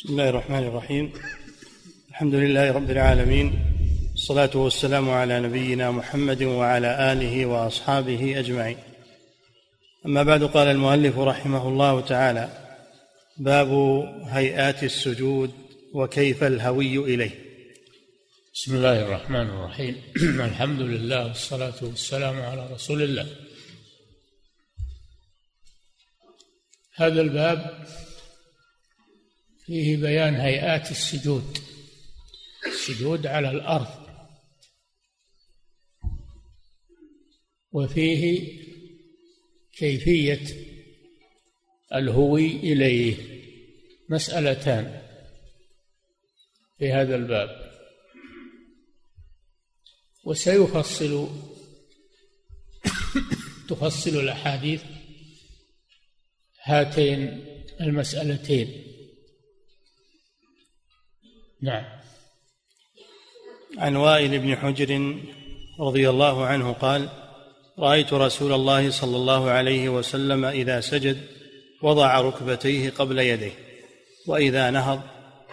بسم الله الرحمن الرحيم. الحمد لله رب العالمين. الصلاة والسلام على نبينا محمد وعلى آله وأصحابه أجمعين. أما بعد قال المؤلف رحمه الله تعالى باب هيئات السجود وكيف الهوي إليه. بسم الله الرحمن الرحيم. الحمد لله والصلاة والسلام على رسول الله. هذا الباب فيه بيان هيئات السجود. السجود على الأرض. وفيه كيفية الهوي إليه. مسألتان في هذا الباب. وسيفصل تفصل الأحاديث هاتين المسألتين. نعم. عن وائل بن حجر رضي الله عنه قال رأيت رسول الله صلى الله عليه وسلم إذا سجد وضع ركبتيه قبل يديه وإذا نهض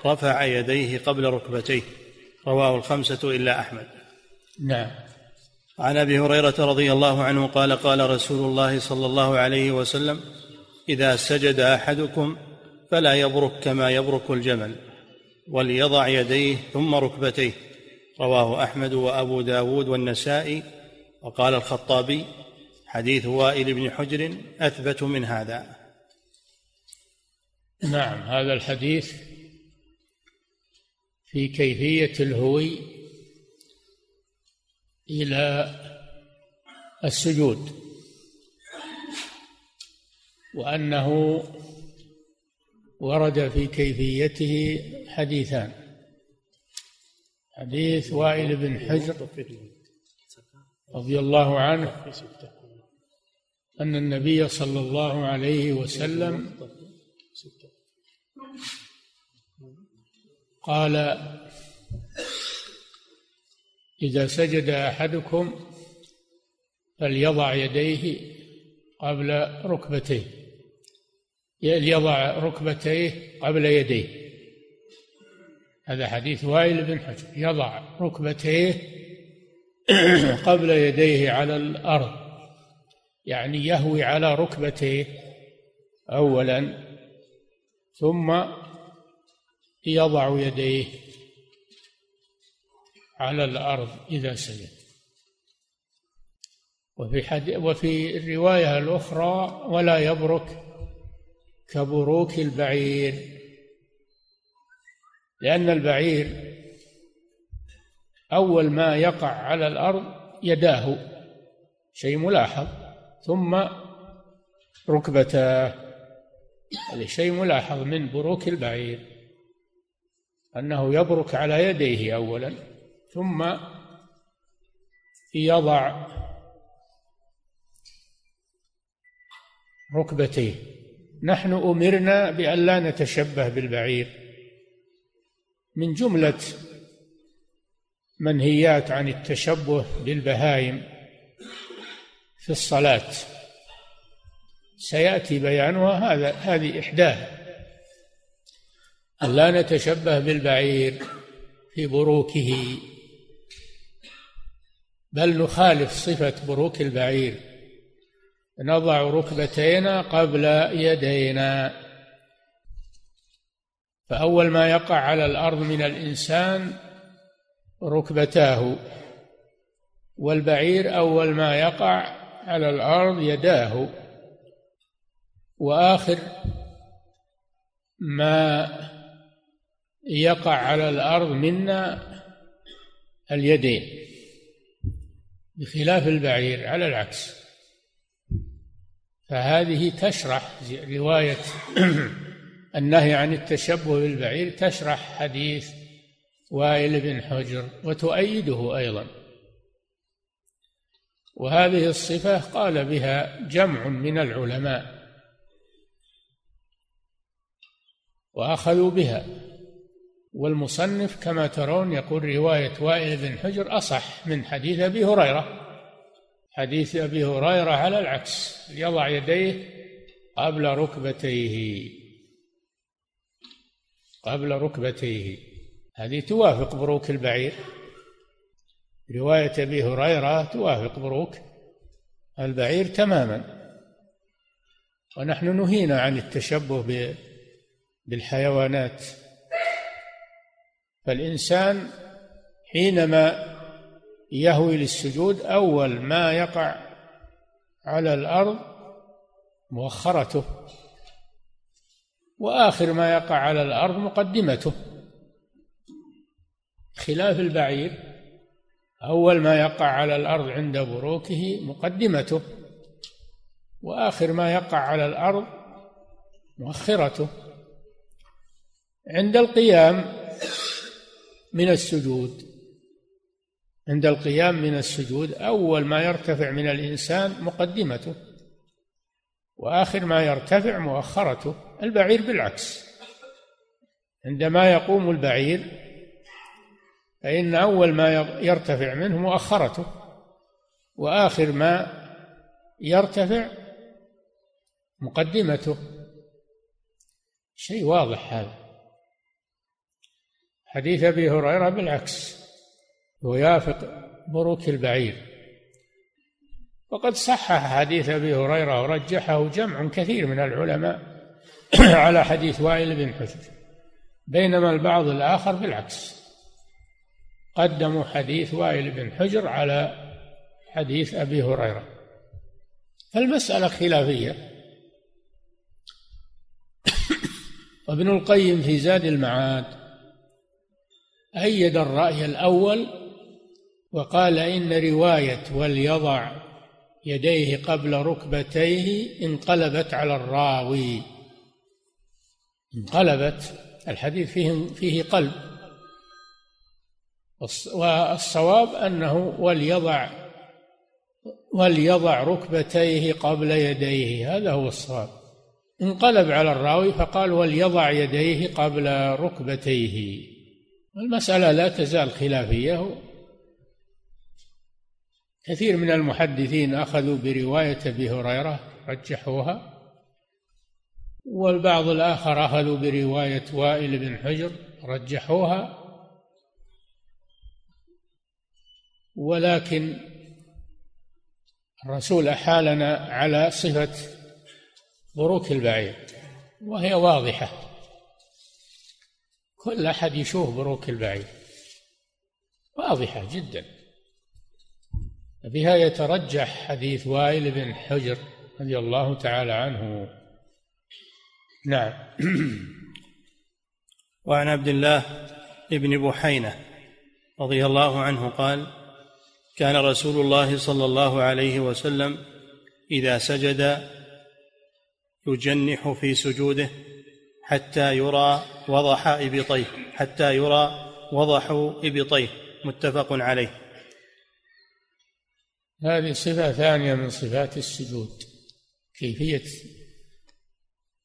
رفع يديه قبل ركبتيه. رواه الخمسة إلا أحمد. نعم. عن أبي هريرة رضي الله عنه قال قال رسول الله صلى الله عليه وسلم إذا سجد أحدكم فلا يبرك كما يبرك الجمل. وليضع يديه ثم ركبتيه. رواه أحمد وأبو داود والنسائي. وقال الخطابي حديث وائل بن حجر أثبت من هذا. نعم هذا الحديث في كيفية الهوي إلى السجود وأنه ورد في كيفيته حديثان. حديث وائل بن حجر رضي الله عنه أن النبي صلى الله عليه وسلم قال إذا سجد أحدكم فليضع يديه قبل ركبتيه. يضع ركبتيه قبل يديه. هذا حديث وائل بن حجر. يضع ركبتيه قبل يديه على الأرض. يعني يهوي على ركبتيه اولا ثم يضع يديه على الأرض إذا سجد. وفي حد وفي الرواية الأخرى ولا يبرك كبروك البعير. لأن البعير أول ما يقع على الأرض يداه شيء ملاحظ. ثم ركبتاه. هذا شيء ملاحظ من بروك البعير. أنه يبرك على يديه أولا ثم يضع ركبتيه. نحن أمرنا بأن لا نتشبه بالبعير. من جملة منهيات عن التشبه بالبهائم في الصلاة. سيأتي بيانها هذا هذه إحداها. أن لا نتشبه بالبعير في بروكه بل نخالف صفة بروك البعير. نضع ركبتينا قبل يدينا. فأول ما يقع على الأرض من الإنسان ركبتاه والبعير أول ما يقع على الأرض يداه. وآخر ما يقع على الأرض منا اليدين بخلاف البعير على العكس. فهذه تشرح رواية النهي عن التشبه بالبعير تشرح حديث وائل بن حجر وتؤيده أيضا. وهذه الصفة قال بها جمع من العلماء وأخذوا بها. والمصنف كما ترون يقول رواية وائل بن حجر أصح من حديث أبي هريرة. حديث أبي هريرة على العكس يضع يديه قبل ركبتيه. قبل ركبتيه. هذه توافق بروك البعير. رواية أبي هريرة توافق بروك البعير تماما. ونحن نهينا عن التشبه بالحيوانات. فالإنسان حينما يهوي للسجود أول ما يقع على الأرض مؤخرته وآخر ما يقع على الأرض مقدمته. خلاف البعير أول ما يقع على الأرض عند بروكه مقدمته وآخر ما يقع على الأرض مؤخرته. عند القيام من السجود عند القيام من السجود أول ما يرتفع من الإنسان مقدمته وآخر ما يرتفع مؤخرته البعير بالعكس. عندما يقوم البعير فإن أول ما يرتفع منه مؤخرته وآخر ما يرتفع مقدمته. شيء واضح هذا. حديث أبي هريرة بالعكس. يوافق بروك البعير. وقد صحح حديث أبي هريرة ورجحه جمع كثير من العلماء على حديث وائل بن حجر بينما البعض الآخر بالعكس. قدموا حديث وائل بن حجر على حديث أبي هريرة. فالمسألة خلافية. وابن القيم في زاد المعاد أيد الرأي الأول وقال إن رواية وليضع يديه قبل ركبتيه انقلبت على الراوي. انقلبت الحديث فيه فيه قلب. والصواب أنه وليضع وليضع ركبتيه قبل يديه هذا هو الصواب. انقلب على الراوي فقال وليضع يديه قبل ركبتيه. المسألة لا تزال خلافية كثير من المحدثين أخذوا برواية أبي هريرة رجحوها والبعض الآخر أخذوا برواية وائل بن حجر رجحوها. ولكن الرسول أحالنا على صفة بروك البعير وهي واضحة. كل أحد يشوف بروك البعير. واضحة جدا. بها يترجح حديث وائل بن حجر رضي الله تعالى عنه. نعم. وعن عبد الله بن بحينة رضي الله عنه قال كان رسول الله صلى الله عليه وسلم إذا سجد يجنح في سجوده حتى يرى وضح إبطيه حتى يرى وضح إبطيه متفق عليه. هذه صفة ثانية من صفات السجود كيفية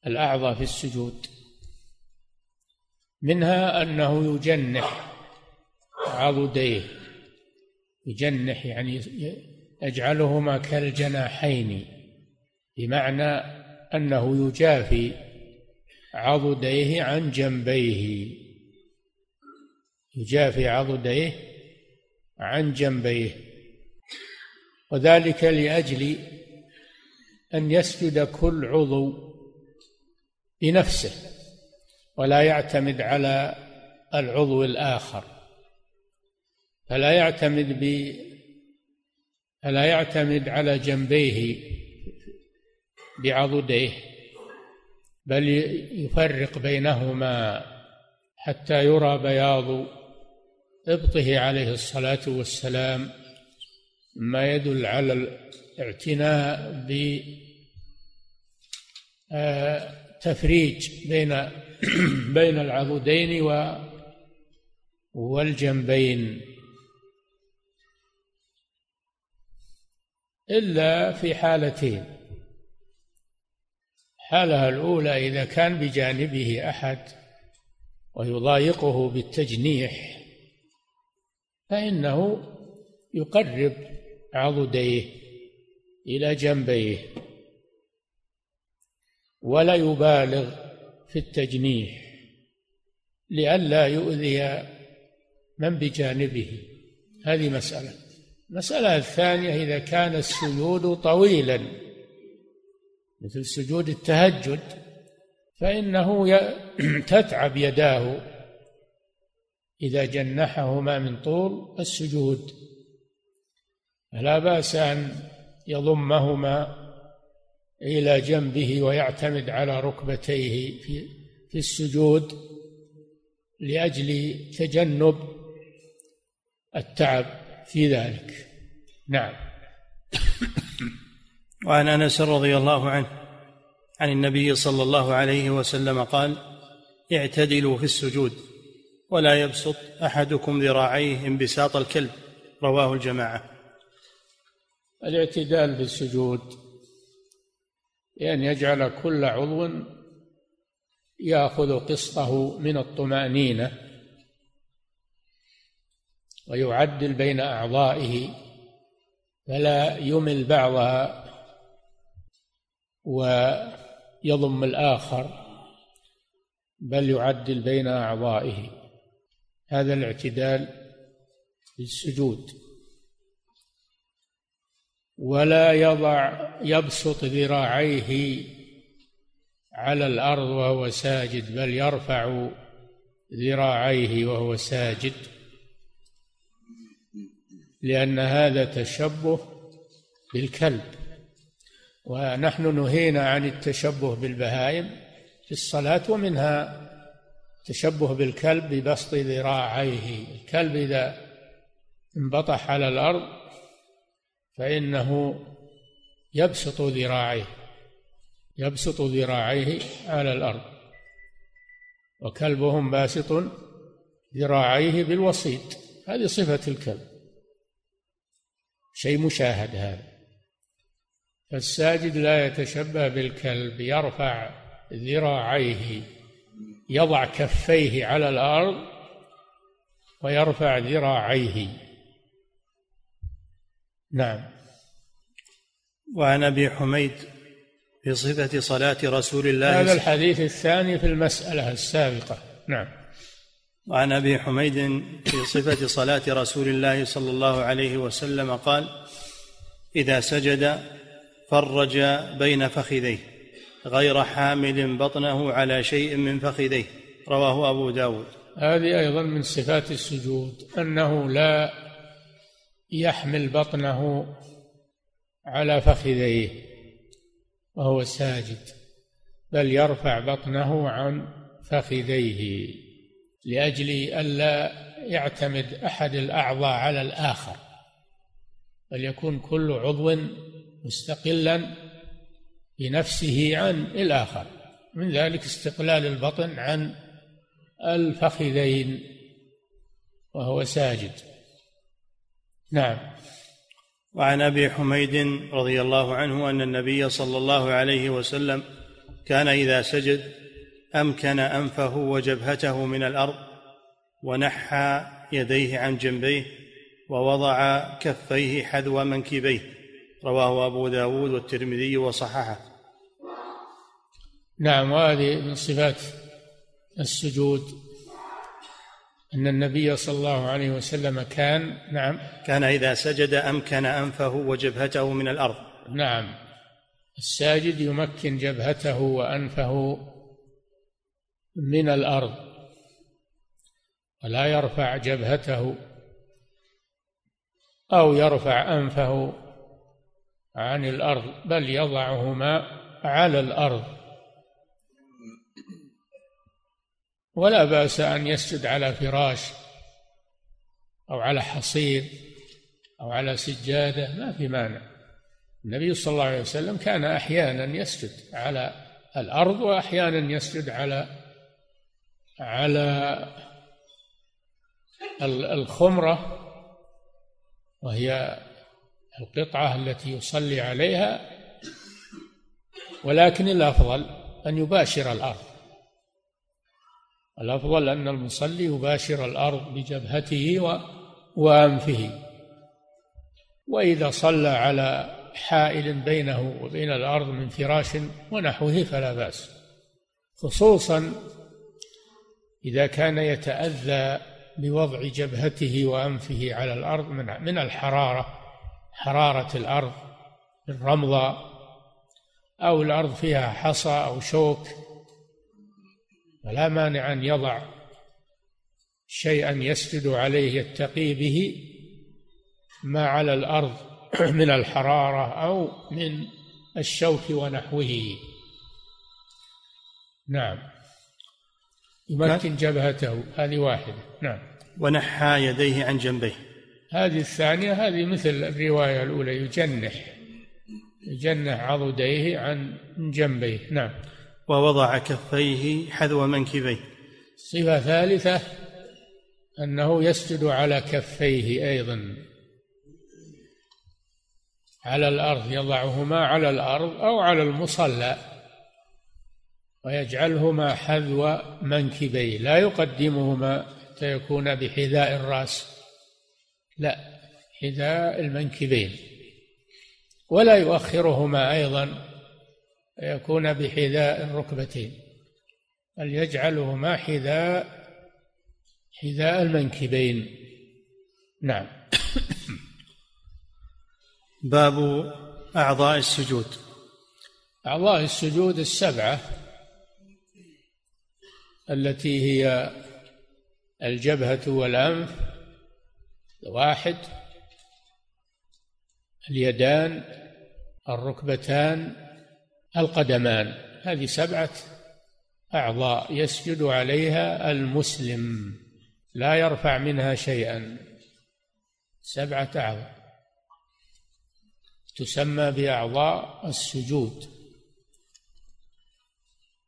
الأعضاء في السجود. منها أنه يجنح عضديه يجنح يعني يجعلهما كالجناحين بمعنى أنه يجافي عضديه عن جنبيه يجافي عضديه عن جنبيه. وذلك لأجل أن يسجد كل عضو بنفسه ولا يعتمد على العضو الآخر فلا يعتمد ب فلا يعتمد على جنبيه بعضديه بل يفرق بينهما حتى يرى بياض إبطه عليه الصلاة والسلام ما يدل على الاعتناء بتفريج بين بين العضدين والجنبين. إلا في حالتين. الحالة الأولى إذا كان بجانبه أحد ويضايقه بالتجنيح فإنه يقرب عضديه إلى جنبيه ولا يبالغ في التجنيح لئلا يؤذي من بجانبه. هذه مسألة. المسألة الثانية إذا كان السجود طويلا مثل سجود التهجد فإنه تتعب يداه إذا جنحهما من طول السجود. فلا بأس أن يضمهما إلى جنبه ويعتمد على ركبتيه في في السجود لأجل تجنب التعب في ذلك. نعم. وعن أنس رضي الله عنه عن النبي صلى الله عليه وسلم قال اعتدلوا في السجود ولا يبسط أحدكم ذراعيه انبساط الكلب. رواه الجماعة. الاعتدال في السجود يعني يجعل كل عضو يأخذ قسطه من الطمأنينة ويعدل بين أعضائه فلا يمل بعضها ويضم الآخر بل يعدل بين أعضائه. هذا الاعتدال في السجود ولا يضع يبسط ذراعيه على الأرض وهو ساجد بل يرفع ذراعيه وهو ساجد. لأن هذا تشبه بالكلب. ونحن نهينا عن التشبه بالبهائم في الصلاة ومنها تشبه بالكلب ببسط ذراعيه. الكلب إذا انبطح على الأرض فإنه يبسط ذراعيه يبسط ذراعيه على الأرض وكلبهم باسط ذراعيه بالوسيط. هذه صفة الكلب. شيء مشاهد هذا. فالساجد لا يتشبه بالكلب يرفع ذراعيه يضع كفيه على الأرض ويرفع ذراعيه. نعم. وعن أبي حميد في صفة صلاة رسول الله هذا الحديث الثاني في المسألة السابقة. نعم. وعن أبي حميد في صفة صلاة رسول الله صلى الله عليه وسلم قال إذا سجد فرج بين فخذيه غير حامل بطنه على شيء من فخذيه. رواه أبو داود. هذه أيضا من صفات السجود أنه لا يحمل بطنه على فخذيه وهو ساجد بل يرفع بطنه عن فخذيه لأجل ألا يعتمد أحد الأعضاء على الآخر بل يكون كل عضو مستقلا بنفسه عن الآخر من ذلك استقلال البطن عن الفخذين وهو ساجد. نعم. وعن أبي حميد رضي الله عنه أن النبي صلى الله عليه وسلم كان إذا سجد أمكن أنفه وجبهته من الأرض ونحى يديه عن جنبيه ووضع كفيه حذو منكبيه. رواه أبو داود والترمذي وصححه. نعم وهذه من صفات السجود أن النبي صلى الله عليه وسلم كان نعم. كان إذا سجد أمكن أنفه وجبهته من الأرض. نعم. الساجد يمكن جبهته وأنفه من الأرض ولا يرفع جبهته أو يرفع أنفه عن الأرض بل يضعهما على الأرض. ولا بأس أن يسجد على فراش أو على حصير أو على سجادة ما في مانع. النبي صلى الله عليه وسلم كان أحيانا يسجد على الأرض وأحيانا يسجد على على الخمرة وهي القطعة التي يصلي عليها ولكن الأفضل أن يباشر الأرض. الأفضل أن المصلي يباشر الأرض بجبهته وأنفه. وإذا صلى على حائل بينه وبين الأرض من فراش ونحوه فلا بأس. خصوصا إذا كان يتأذى بوضع جبهته وأنفه على الأرض من من الحرارة حرارة الأرض الرمضة أو الأرض فيها حصى أو شوك فلا مانع أن يضع شيئا يسجد عليه يتقي به ما على الأرض من الحرارة أو من الشوك ونحوه. نعم. يمكن جبهته. هذه واحدة. نعم. ونحى يديه عن جنبيه. هذه الثانية هذه مثل الرواية الأولى يجنح. يجنح عضديه عن جنبيه. نعم. ووضع كفيه حذو منكبيه. صفة ثالثة أنه يسجد على كفيه أيضا. على الأرض يضعهما على الأرض أو على المصلى ويجعلهما حذو منكبيه. لا يقدمهما حتى يكون بحذاء الرأس. لا حذاء المنكبين. ولا يؤخرهما أيضا. يكون بحذاء الركبتين بل يجعلهما حذاء حذاء المنكبين. نعم. باب أعضاء السجود. أعضاء السجود السبعة التي هي الجبهة والأنف واحد اليدان الركبتان القدمان. هذه سبعة أعضاء يسجد عليها المسلم لا يرفع منها شيئا. سبعة أعضاء تسمى بأعضاء السجود.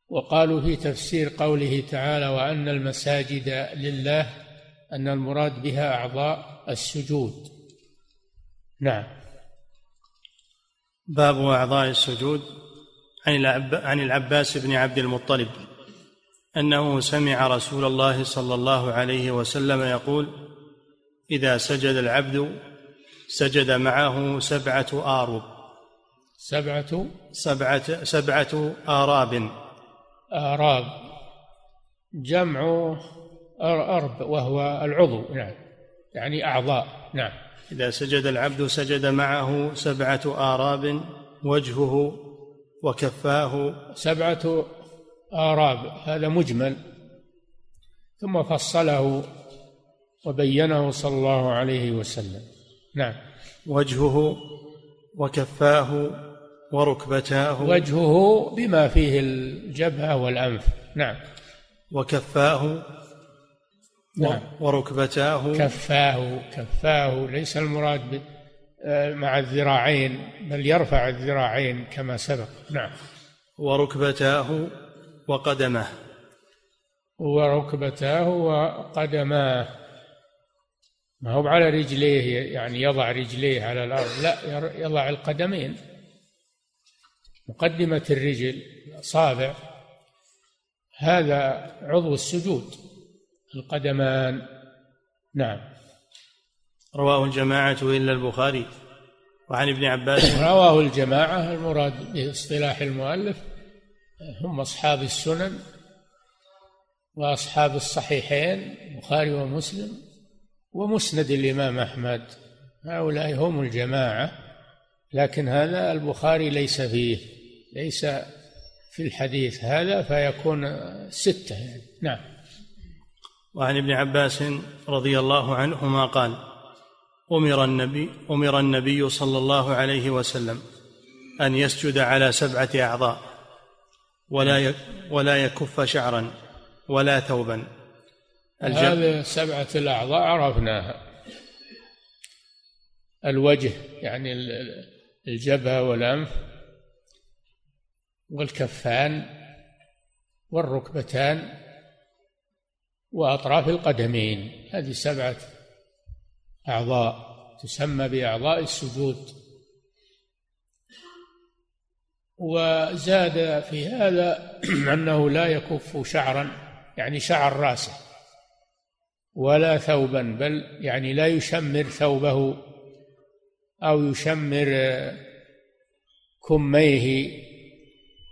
وقالوا في تفسير قوله تعالى وأن المساجد لله أن المراد بها أعضاء السجود. نعم. باب أعضاء السجود. عن العباس بن عبد المطلب أنه سمع رسول الله صلى الله عليه وسلم يقول إذا سجد العبد سجد معه سبعة آرب سبعة؟ سبعة سبعة آراب. آراب. جمع أرب وهو العضو نعم. يعني أعضاء نعم. إذا سجد العبد سجد معه سبعة آراب وجهه وكفاه سبعة آراب هذا مجمل. ثم فصله وبينه صلى الله عليه وسلم. نعم. وجهه وكفاه وركبتاه وجهه بما فيه الجبهة والأنف. نعم. وكفاه نعم. وركبتاه كفاه كفاه ليس المراد مع الذراعين بل يرفع الذراعين كما سبق. نعم. وركبتاه وقدماه. وركبتاه وقدماه. ما هو على رجليه يعني يضع رجليه على الأرض. لا يضع القدمين. مقدمة الرجل الأصابع هذا عضو السجود القدمان. نعم. رواه الجماعة إلا البخاري. وعن ابن عباس رواه الجماعة المراد باصطلاح المؤلف هم أصحاب السنن وأصحاب الصحيحين البخاري ومسلم ومسند الإمام أحمد. هؤلاء هم الجماعة لكن هذا البخاري ليس فيه ليس في الحديث هذا فيكون ستة يعني. نعم. وعن ابن عباس رضي الله عنهما قال أمر النبي أمر النبي صلى الله عليه وسلم أن يسجد على سبعة أعضاء ولا ولا يكف شعرا ولا ثوبا. هذه سبعة الأعضاء عرفناها. الوجه يعني الجبهة والأنف والكفان والركبتان وأطراف القدمين. هذه سبعة أعضاء تسمى بأعضاء السجود. وزاد في هذا أنه لا يكف شعرا يعني شعر راسه ولا ثوبا بل يعني لا يشمر ثوبه أو يشمر كميه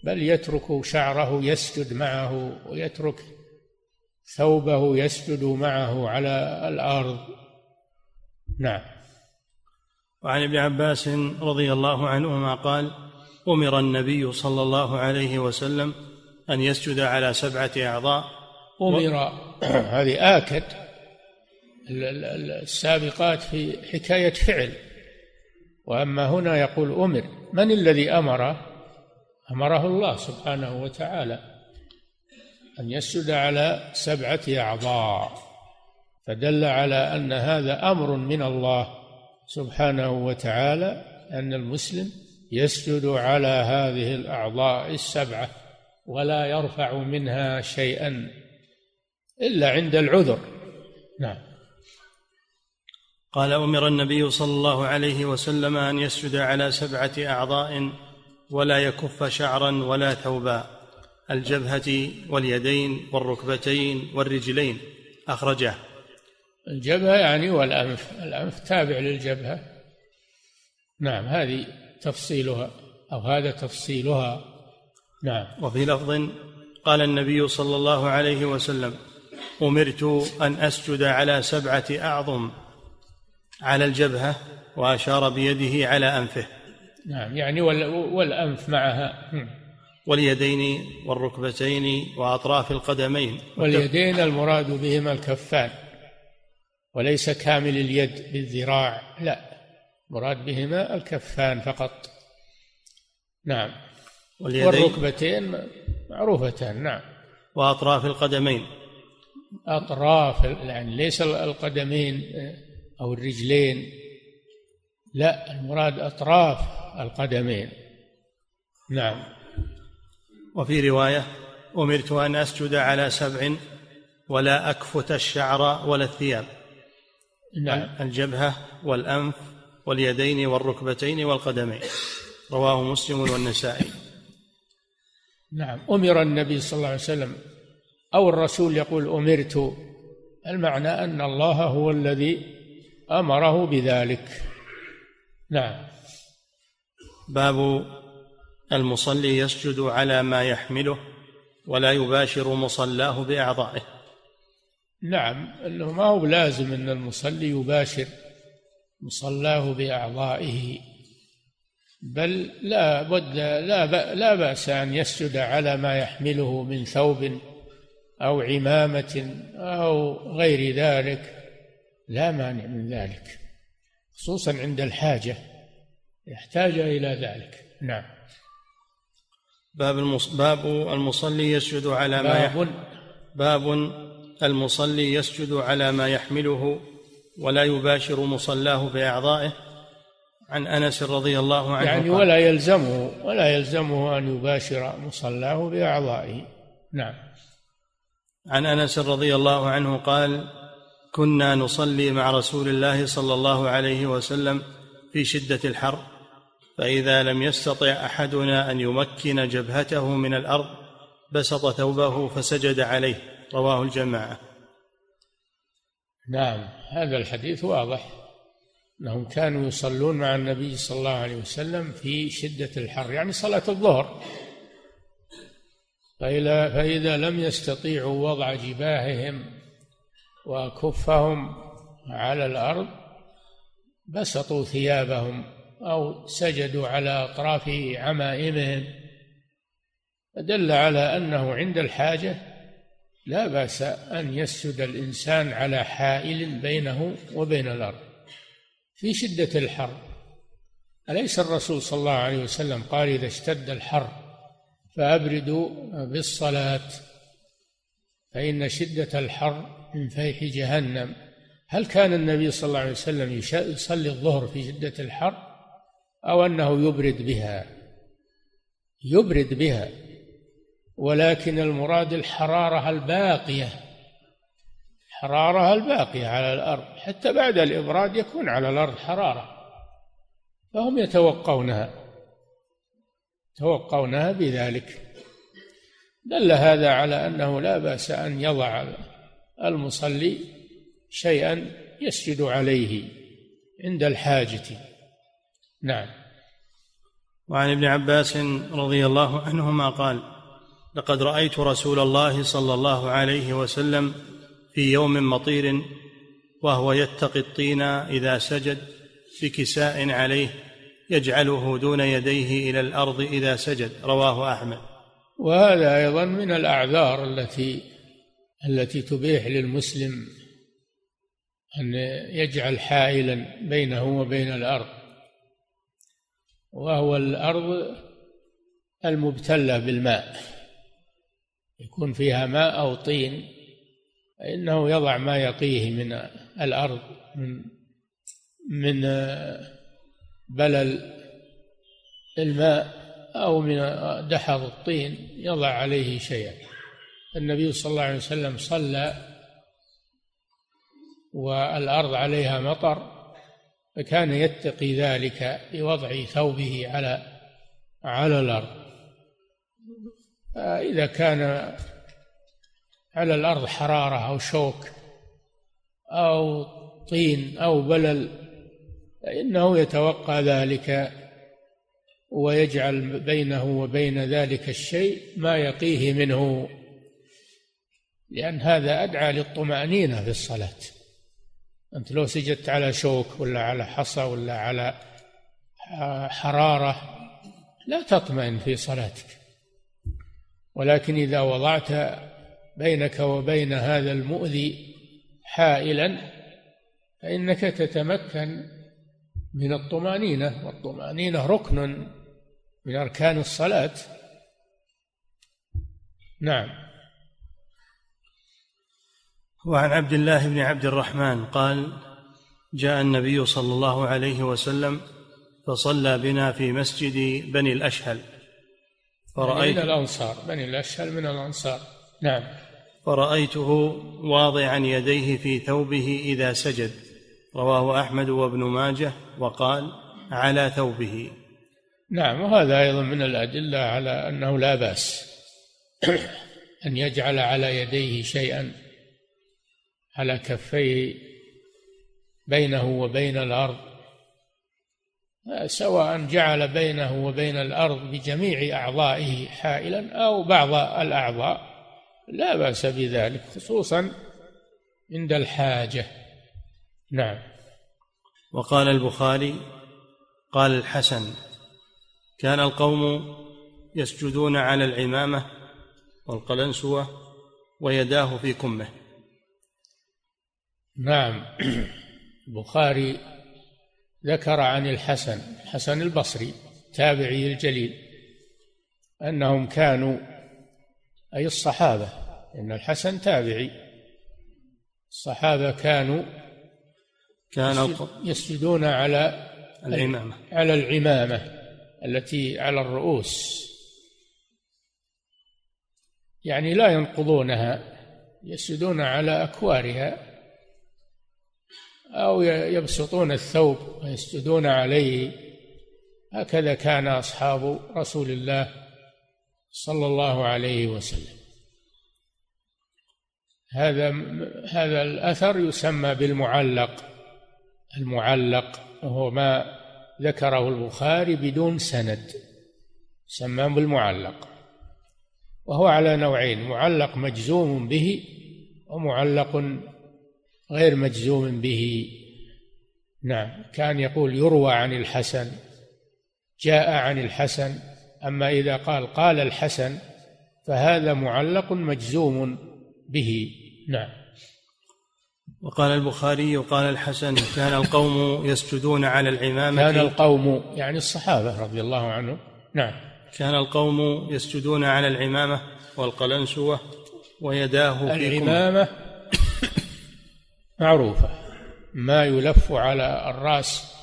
بل يترك شعره يسجد معه ويترك ثوبه يسجد معه على الأرض. نعم. وعن ابن عباس رضي الله عنهما قال أمر النبي صلى الله عليه وسلم أن يسجد على سبعة أعضاء. أمر. هذه آكد السابقات في حكاية فعل. وأما هنا يقول أمر. من الذي امره أمره الله سبحانه وتعالى أن يسجد على سبعة أعضاء. فدل على أن هذا أمر من الله سبحانه وتعالى أن المسلم يسجد على هذه الأعضاء السبعة ولا يرفع منها شيئا إلا عند العذر. نعم. قال أمر النبي صلى الله عليه وسلم أن يسجد على سبعة أعضاء ولا يكف شعرا ولا ثوبا الجبهة واليدين والركبتين والرجلين. أخرجه. الجبهة يعني والأنف الأنف تابع للجبهة. نعم هذه تفصيلها أو هذا تفصيلها. نعم. وفي لفظ قال النبي صلى الله عليه وسلم أمرت أن أسجد على سبعة أعظم على الجبهة وأشار بيده على أنفه. نعم يعني والأنف معها. واليدين والركبتين وأطراف القدمين. واليدين المراد بهما الكفان. وليس كامل اليد بالذراع لا. مراد بهما الكفان فقط. نعم. واليدين؟ والركبتين معروفتان نعم. وأطراف القدمين؟ أطراف يعني ليس القدمين أو الرجلين. لا المراد أطراف القدمين. نعم. وفي رواية أمرت أن أسجد على سبع ولا أكفت الشعر ولا الثياب. نعم. الجبهة والأنف واليدين والركبتين والقدمين. رواه مسلم والنسائي. نعم. أمر النبي صلى الله عليه وسلم أو الرسول يقول أمرت. المعنى أن الله هو الذي أمره بذلك. نعم. باب المصلي يسجد على ما يحمله ولا يباشر مصلاه بأعضائه. نعم انه ما هو لازم ان المصلي يباشر مصلاه بأعضائه بل لا بد لا لا بأس أن يسجد على ما يحمله من ثوب أو عمامة أو غير ذلك. لا مانع من ذلك خصوصا عند الحاجة يحتاج إلى ذلك. نعم. باب المص... باب المصلي يسجد على ما يحمل باب المصلي يسجد على ما يحمله ولا يباشر مصلاه بأعضائه. عن أنس رضي الله عنه يعني ولا يلزمه ولا يلزمه أن يباشر مصلاه بأعضائه. نعم. عن أنس رضي الله عنه قال كنا نصلي مع رسول الله صلى الله عليه وسلم في شدة الحر فإذا لم يستطع أحدنا أن يمكن جبهته من الأرض بسط ثوبه فسجد عليه. رواه الجماعة. نعم هذا الحديث واضح. إنهم كانوا يصلون مع النبي صلى الله عليه وسلم في شدة الحر يعني صلاة الظهر. فإذا, فإذا لم يستطيعوا وضع جباههم وكفهم على الأرض بسطوا ثيابهم أو سجدوا على أطراف عمائمهم. فدل على أنه عند الحاجة لا بأس أن يسجد الإنسان على حائل بينه وبين الأرض في شدة الحر. أليس الرسول صلى الله عليه وسلم قال إذا اشتد الحر فأبردوا بالصلاة؟ فإن شدة الحر من فيح جهنم. هل كان النبي صلى الله عليه وسلم يصلي الظهر في شدة الحر أو أنه يبرد بها؟ يبرد بها. ولكن المراد الحرارة الباقية. الحرارة الباقية على الأرض. حتى بعد الإبراد يكون على الأرض حرارة. فهم يتوقونها. يتوقونها بذلك. دل هذا على أنه لا بأس أن يضع المصلي شيئا يسجد عليه عند الحاجة. نعم. وعن ابن عباس رضي الله عنهما قال لقد رأيت رسول الله صلى الله عليه وسلم في يوم مطير وهو يتقي الطين إذا سجد بكساء عليه يجعله دون يديه إلى الأرض إذا سجد رواه أحمد. وهذا أيضا من الأعذار التي التي تبيح للمسلم أن يجعل حائلا بينه وبين الأرض. وهو الأرض المبتلة بالماء. يكون فيها ماء أو طين فإنه يضع ما يقيه من الأرض من من بلل الماء أو من دحض الطين يضع عليه شيئا. النبي صلى الله عليه وسلم صلى والأرض عليها مطر فكان يتقي ذلك بوضع ثوبه على على الأرض. إذا كان على الأرض حرارة أو شوك أو طين أو بلل فإنه يتوقع ذلك ويجعل بينه وبين ذلك الشيء ما يقيه منه لأن هذا أدعى للطمأنينة في الصلاة. أنت لو سجدت على شوك ولا على حصى ولا على حرارة لا تطمئن في صلاتك. ولكن إذا وضعت بينك وبين هذا المؤذي حائلا فإنك تتمكن من الطمأنينة والطمأنينة ركن من أركان الصلاة. نعم. وعن عبد الله بن عبد الرحمن قال جاء النبي صلى الله عليه وسلم فصلى بنا في مسجد بني الأشهل. فرأيت من الأنصار بني الأشهل من الأنصار. نعم. فرأيته واضعا يديه في ثوبه إذا سجد. رواه أحمد وابن ماجه وقال على ثوبه. نعم وهذا أيضا من الأدلة على أنه لا بأس أن يجعل على يديه شيئا على كفيه بينه وبين الأرض. سواء جعل بينه وبين الأرض بجميع أعضائه حائلا أو بعض الأعضاء لا بأس بذلك خصوصا عند الحاجة. نعم. وقال البخاري قال الحسن كان القوم يسجدون على العمامة والقلنسوة ويداه في كمه. نعم. البخاري ذكر عن الحسن الحسن البصري تابعي الجليل أنهم كانوا أي الصحابة إن الحسن تابعي. الصحابة كانوا كان يسجدون على العمامة. على العمامة التي على الرؤوس. يعني لا ينقضونها يسجدون على أكوارها. أو يبسطون الثوب ويسجدون عليه. هكذا كان أصحاب رسول الله صلى الله عليه وسلم. هذا هذا الأثر يسمى بالمعلق. المعلق وهو ما ذكره البخاري بدون سند سماه بالمعلق. وهو على نوعين معلق مجزوم به ومعلق غير مجزوم به. نعم كان يقول يروى عن الحسن جاء عن الحسن أما إذا قال قال الحسن فهذا معلق مجزوم به. نعم. وقال البخاري قال الحسن كان القوم يسجدون على العمامة. كان القوم يعني الصحابة رضي الله عنهم. نعم. كان القوم يسجدون على العمامة والقلنسوة ويداه في العمامة معروفة. ما يلف على الرأس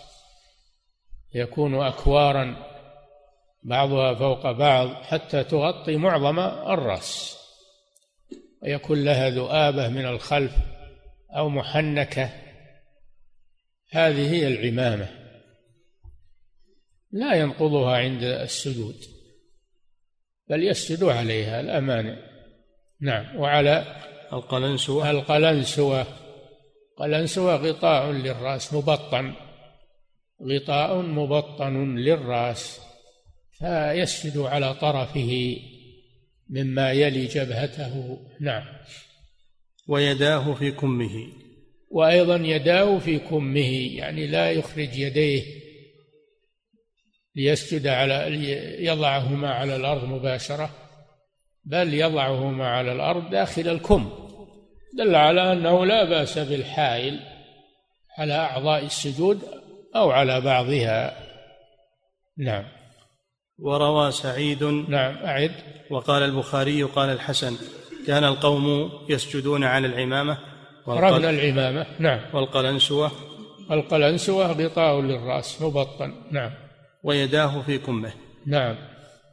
يكون أكوارا بعضها فوق بعض حتى تغطي معظم الرأس. ويكون لها ذؤابة من الخلف أو محنكة. هذه هي العمامة. لا ينقضها عند السجود بل يسجد عليها الأمانع نعم وعلى القلنسوة. القلنسوة. قلنسوة غطاء للرأس مبطن. غطاء مبطن للرأس فيسجد على طرفه مما يلي جبهته. نعم. ويداه في كمه. وأيضا يداه في كمه يعني لا يخرج يديه. ليسجد على يضعهما على الأرض مباشرة بل يضعهما على الأرض داخل الكم. دل على أنه لا بأس بالحائل على أعضاء السجود أو على بعضها. نعم. وروى سعيد. نعم أعد. وقال البخاري قال الحسن كان القوم يسجدون على العمامة رهن العمامة. نعم. والقلنسوة. والقلنسوة غطاء للرأس مبطن نعم. ويداه في كمه. نعم.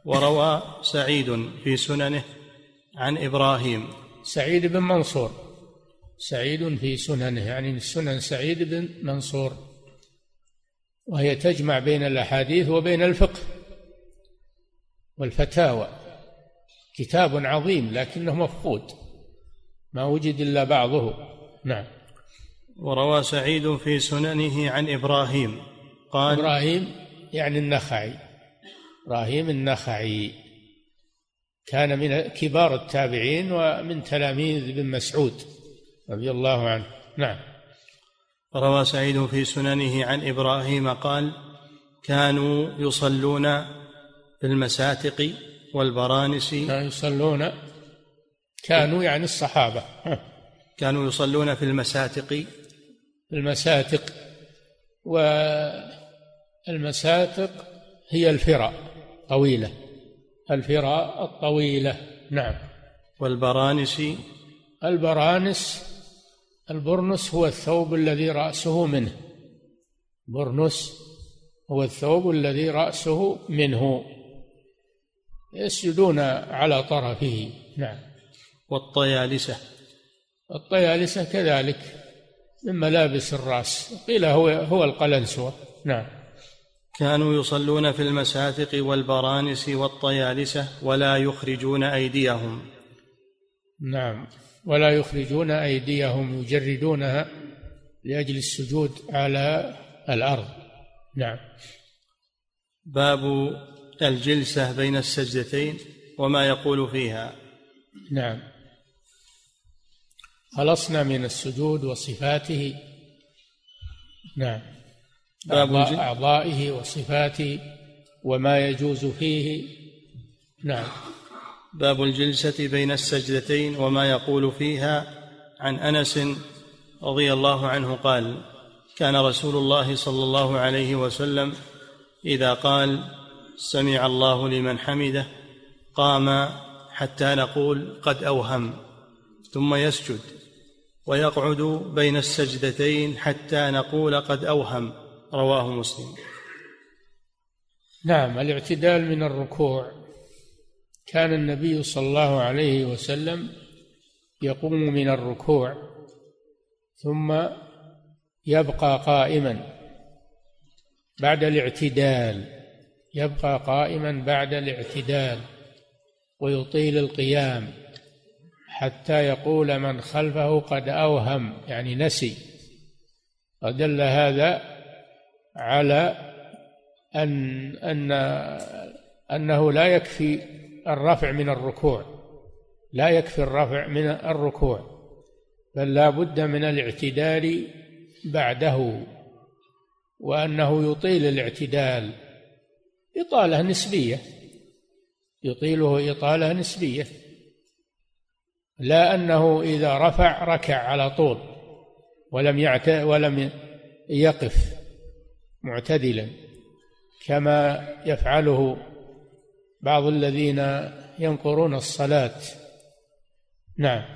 وروى سعيد في سننه عن إبراهيم. سعيد بن منصور. سعيد في سننه يعني من سنن سعيد بن منصور. وهي تجمع بين الأحاديث وبين الفقه والفتاوى. كتاب عظيم لكنه مفقود ما وجد إلا بعضه. نعم. وروى سعيد في سننه عن إبراهيم قال إبراهيم يعني النخعي. إبراهيم النخعي كان من كبار التابعين ومن تلاميذ ابن مسعود. رضي الله عنه. نعم. روى سعيد في سننه عن إبراهيم قال كانوا يصلون في المساتق والبرانس. كانوا يصلون كانوا يعني الصحابة. كانوا يصلون في المساتق. المساتق. والمساتق هي الفرا طويلة. الفرا الطويلة. نعم. والبرانس؟ البرانس البرنس هو الثوب الذي رأسه منه. برنس هو الثوب الذي رأسه منه. يسجدون على طرفه. نعم. والطيالسة. الطيالسة كذلك من ملابس الرأس. قيل هو هو القلنسوة. نعم. كانوا يصلون في المساتق والبرانس والطيالسة ولا يخرجون أيديهم. نعم. ولا يخرجون أيديهم يجردونها لأجل السجود على الأرض. نعم. باب الجلسة بين السجدتين وما يقول فيها. نعم. خلصنا من السجود وصفاته. نعم. باب أعضائه وصفاته وما يجوز فيه. نعم. باب الجلسة بين السجدتين وما يقول فيها عن أنس رضي الله عنه قال كان رسول الله صلى الله عليه وسلم إذا قال سمع الله لمن حمده قام حتى نقول قد أوهم ثم يسجد ويقعد بين السجدتين حتى نقول قد أوهم. رواه مسلم. نعم الاعتدال من الركوع. كان النبي صلى الله عليه وسلم يقوم من الركوع ثم يبقى قائما بعد الاعتدال يبقى قائما بعد الاعتدال ويطيل القيام حتى يقول من خلفه قد أوهم يعني نسي. ودل هذا على أن أن أنه لا يكفي الرفع من الركوع. لا يكفي الرفع من الركوع بل لا بد من الاعتدال بعده وأنه يطيل الاعتدال إطالة نسبية يطيله إطالة نسبية. لا أنه إذا رفع ركع على طول ولم يعت ولم يقف معتدلا كما يفعله بعض الذين ينقرون الصلاة. نعم.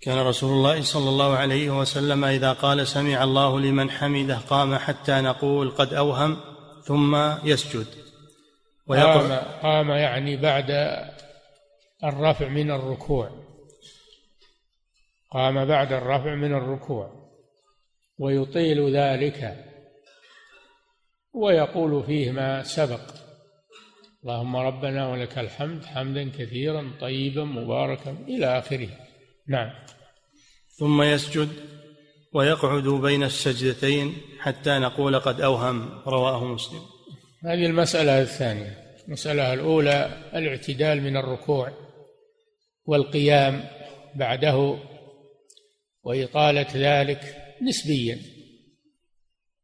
كان رسول الله صلى الله عليه وسلم إذا قال سمع الله لمن حمده قام حتى نقول قد أوهم ثم يسجد. قام قام يعني بعد الرفع من الركوع. قام بعد الرفع من الركوع. ويطيل ذلك. ويقول فيه ما سبق. اللهم ربنا ولك الحمد حمدا كثيرا طيبا مباركا إلى آخره. نعم. ثم يسجد ويقعد بين السجدتين حتى نقول قد أوهم رواه مسلم. هذه المسألة الثانية. المسألة الأولى الاعتدال من الركوع والقيام بعده وإطالة ذلك نسبيا.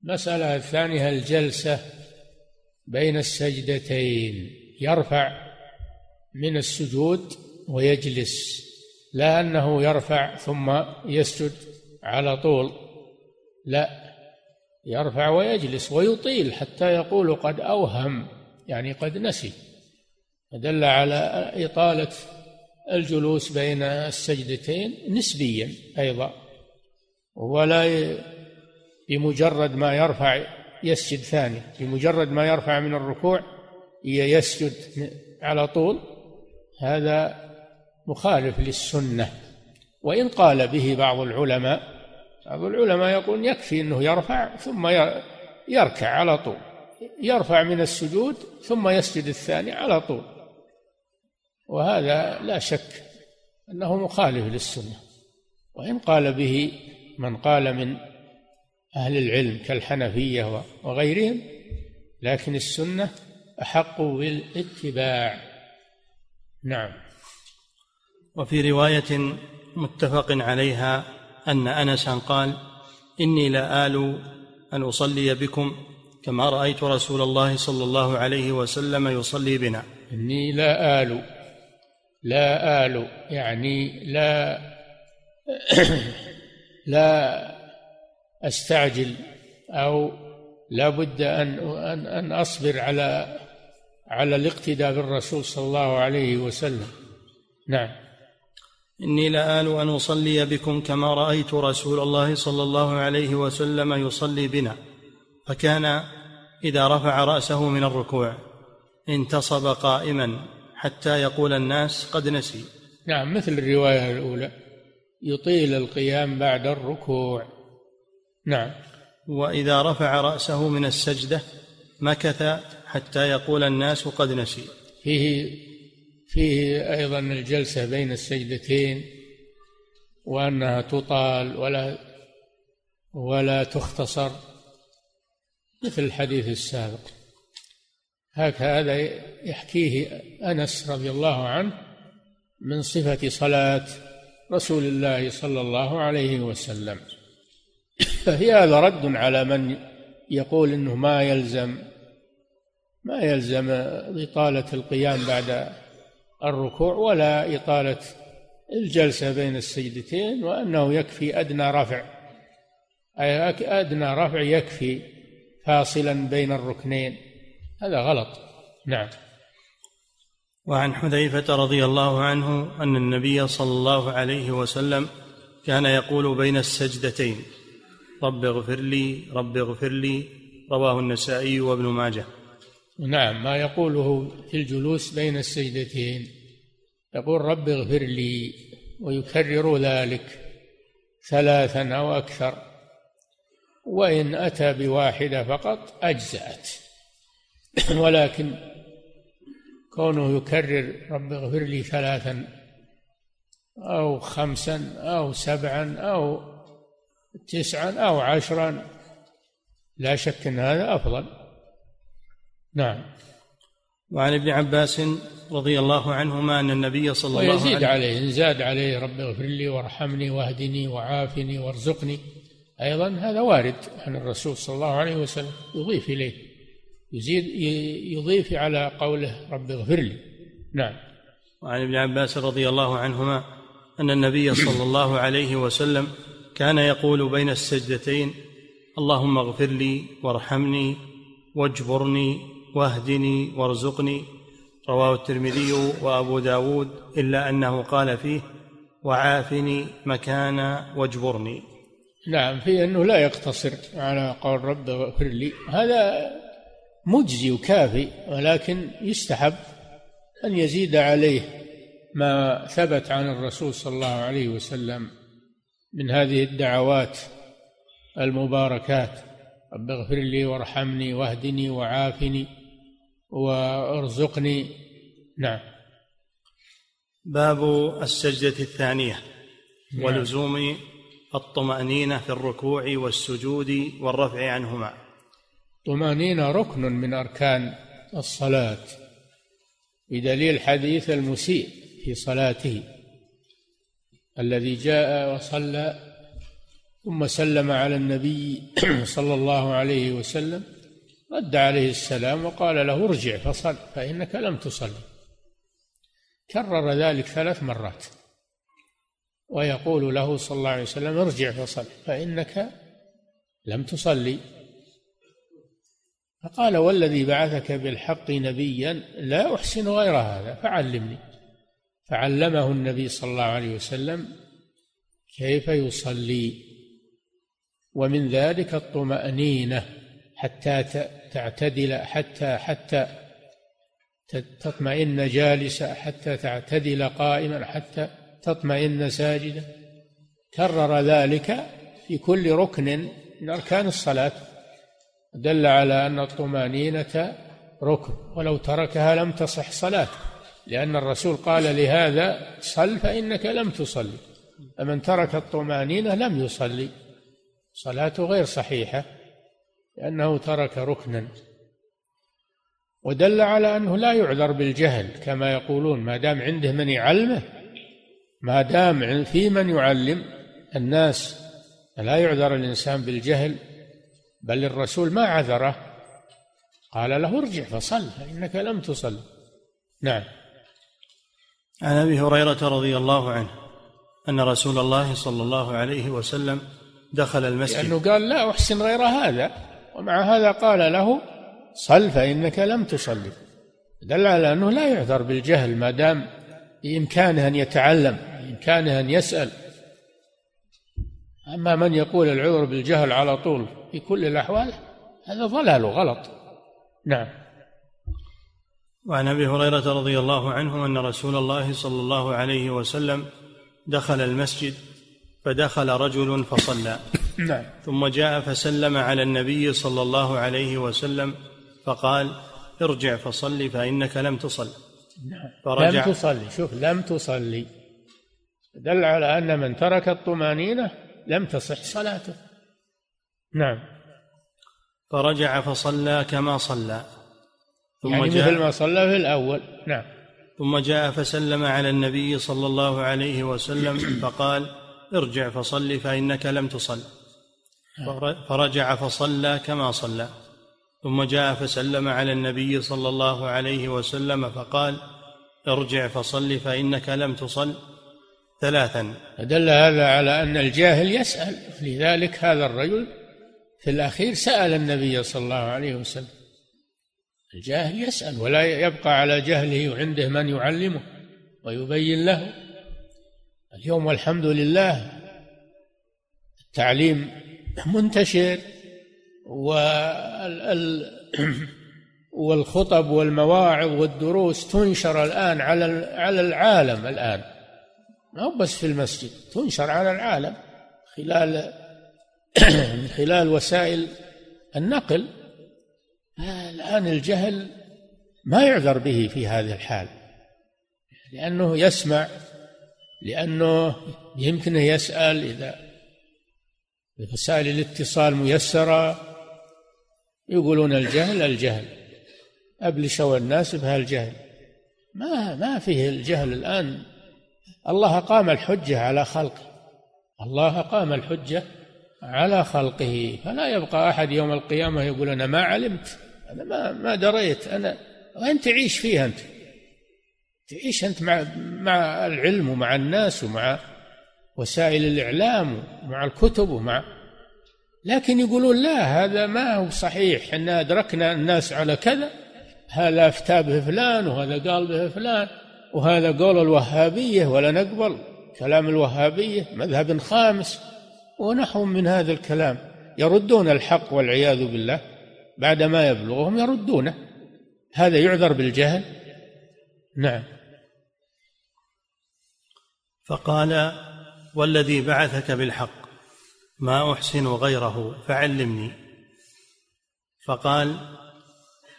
المسألة الثانية الجلسة بين السجدتين. يرفع من السجود ويجلس لا أنه يرفع ثم يسجد على طول لا يرفع ويجلس ويطيل حتى يقول قد أوهم يعني قد نسي. دل على إطالة الجلوس بين السجدتين نسبيا أيضا ولا بمجرد ما يرفع يسجد ثاني بمجرد ما يرفع من الركوع يسجد على طول. هذا مخالف للسنة. وإن قال به بعض العلماء بعض العلماء يقول يكفي أنه يرفع ثم يركع على طول. يرفع من السجود ثم يسجد الثاني على طول. وهذا لا شك أنه مخالف للسنة. وإن قال به من قال من أهل العلم كالحنفية وغيرهم لكن السنة أحق بالاتباع. نعم. وفي رواية متفق عليها أن أنسا قال إني لآل أن أصلي بكم كما رأيت رسول الله صلى الله عليه وسلم يصلي بنا. إني لا آل لا آل يعني لا لا أستعجل أو لا بد أن أن أن أصبر على على الاقتداء بالرسول صلى الله عليه وسلم. نعم. إني لآل أن أصلي بكم كما رأيت رسول الله صلى الله عليه وسلم يصلي بنا فكان إذا رفع رأسه من الركوع انتصب قائما حتى يقول الناس قد نسي. نعم مثل الرواية الأولى يطيل القيام بعد الركوع. نعم. وإذا رفع رأسه من السجدة مكث حتى يقول الناس قد نسي. فيه فيه أيضا الجلسة بين السجدتين وأنها تطال ولا ولا تختصر مثل الحديث السابق. هكذا يحكيه أنس رضي الله عنه من صفة صلاة رسول الله صلى الله عليه وسلم. فهي هذا رد على من يقول إنه ما يلزم ما يلزم إطالة القيام بعد الركوع ولا إطالة الجلسة بين السجدتين وأنه يكفي أدنى رفع. أي أدنى رفع يكفي فاصلا بين الركنين. هذا غلط. نعم. وعن حذيفة رضي الله عنه أن النبي صلى الله عليه وسلم كان يقول بين السجدتين رب اغفر لي رب اغفر لي رواه النسائي وابن ماجه. نعم ما يقوله في الجلوس بين السجدتين. يقول رب اغفر لي ويكرر ذلك ثلاثا أو أكثر. وإن أتى بواحدة فقط أجزأت. ولكن كونه يكرر رب اغفر لي ثلاثا أو خمسا أو سبعا أو تسعا أو عشرا. لا شك أن هذا أفضل. نعم. وعن ابن عباس رضي الله عنهما أن النبي صلى الله عليه وسلم ويزيد عليه إن زاد عليه رب اغفر لي وارحمني واهدني وعافني وارزقني. أيضا هذا وارد عن الرسول صلى الله عليه وسلم يضيف إليه. يزيد يضيف على قوله رب اغفر لي. نعم. وعن ابن عباس رضي الله عنهما أن النبي صلى الله عليه وسلم كان يقول بين السجدتين اللهم اغفر لي وارحمني واجبرني واهدني وارزقني. رواه الترمذي وأبو داود إلا أنه قال فيه وعافني مكان واجبرني. نعم في أنه لا يقتصر على قول رب اغفر لي. هذا مجزي وكافي ولكن يستحب أن يزيد عليه ما ثبت عن الرسول صلى الله عليه وسلم. من هذه الدعوات المباركات. رب اغفر لي وارحمني واهدني وعافني وارزقني. نعم. باب السجدة الثانية. نعم. ولزوم الطمأنينة في الركوع والسجود والرفع عنهما. الطمأنينة ركن من أركان الصلاة بدليل حديث المسيء في صلاته. الذي جاء وصلى ثم سلم على النبي صلى الله عليه وسلم رد عليه السلام وقال له ارجع فصل فإنك لم تصلي. كرر ذلك ثلاث مرات. ويقول له صلى الله عليه وسلم ارجع فصل فإنك لم تصلي. فقال والذي بعثك بالحق نبيا لا أحسن غير هذا فعلمني. فعلمه النبي صلى الله عليه وسلم كيف يصلي. ومن ذلك الطمأنينة حتى تعتدل حتى حتى تطمئن جالسة حتى تعتدل قائما حتى تطمئن ساجدا كرر ذلك في كل ركن من أركان الصلاة. دل على أن الطمأنينة ركن ولو تركها لم تصح صلاته. لأن الرسول قال لهذا صل فإنك لم تصلي. فمن ترك الطمأنينة لم يصلي. صلاته غير صحيحة لأنه ترك ركنا. ودل على أنه لا يعذر بالجهل كما يقولون ما دام عنده من يعلمه ما دام في من يعلم الناس لا يعذر الإنسان بالجهل بل الرسول ما عذره. قال له ارجع فصل فإنك لم تصل. نعم. عن أبي هريرة رضي الله عنه أن رسول الله صلى الله عليه وسلم دخل المسجد. لأنه قال لا أحسن غير هذا ومع هذا قال له صل فإنك لم تصلي. دل على أنه لا يعذر بالجهل ما دام بإمكانه أن يتعلم بإمكانه أن يسأل. أما من يقول العذر بالجهل على طول في كل الأحوال هذا ضلال وغلط نعم. وعن أبي هريرة رضي الله عنه أن رسول الله صلى الله عليه وسلم دخل المسجد فدخل رجل فصلى. نعم. ثم جاء فسلم على النبي صلى الله عليه وسلم فقال ارجع فصل فإنك لم تصل. نعم. فرجع. لم تصلي. شوف لم تصلي. دل على أن من ترك الطمأنينة لم تصح صلاته. نعم. فرجع فصلى كما صلى. ثم يعني جاء مثل ما صلى في الأول. نعم. ثم جاء فسلم على النبي صلى الله عليه وسلم فقال ارجع فصل فإنك لم تصل. فرجع فصلى كما صلى. ثم جاء فسلم على النبي صلى الله عليه وسلم فقال ارجع فصل فإنك لم تصل. ثلاثا. دل هذا على أن الجاهل يسأل. لذلك هذا الرجل في الأخير سأل النبي صلى الله عليه وسلم. الجاهل يسأل ولا يبقى على جهله وعنده من يعلمه ويبين له. اليوم والحمد لله التعليم منتشر والخطب والمواعظ والدروس تنشر الآن على على العالم الآن. ما بس في المسجد تنشر على العالم خلال من خلال وسائل النقل. الآن الجهل ما يعذر به في هذه الحال لأنه يسمع لأنه يمكنه يسأل إذا وسائل الاتصال ميسرة يقولون الجهل الجهل. أبلشوا الناس بهالجهل. ما ما فيه الجهل الآن. الله أقام الحجة على خلقه. الله أقام الحجة على خلقه. فلا يبقى أحد يوم القيامة يقول أنا ما علمت. أنا ما ما دريت. أنا وين تعيش فيها أنت؟ تعيش أنت مع مع العلم ومع الناس ومع وسائل الإعلام ومع الكتب ومع لكن يقولون لا هذا ما هو صحيح. ان أدركنا الناس على كذا. هذا أفتى به فلان وهذا قال به فلان وهذا قول الوهابية ولا نقبل كلام الوهابية مذهب خامس ونحو من هذا الكلام. يردون الحق والعياذ بالله. بعد ما يبلغهم يردونه. هذا يعذر بالجهل. نعم. فقال والذي بعثك بالحق ما أحسن غيره فعلمني. فقال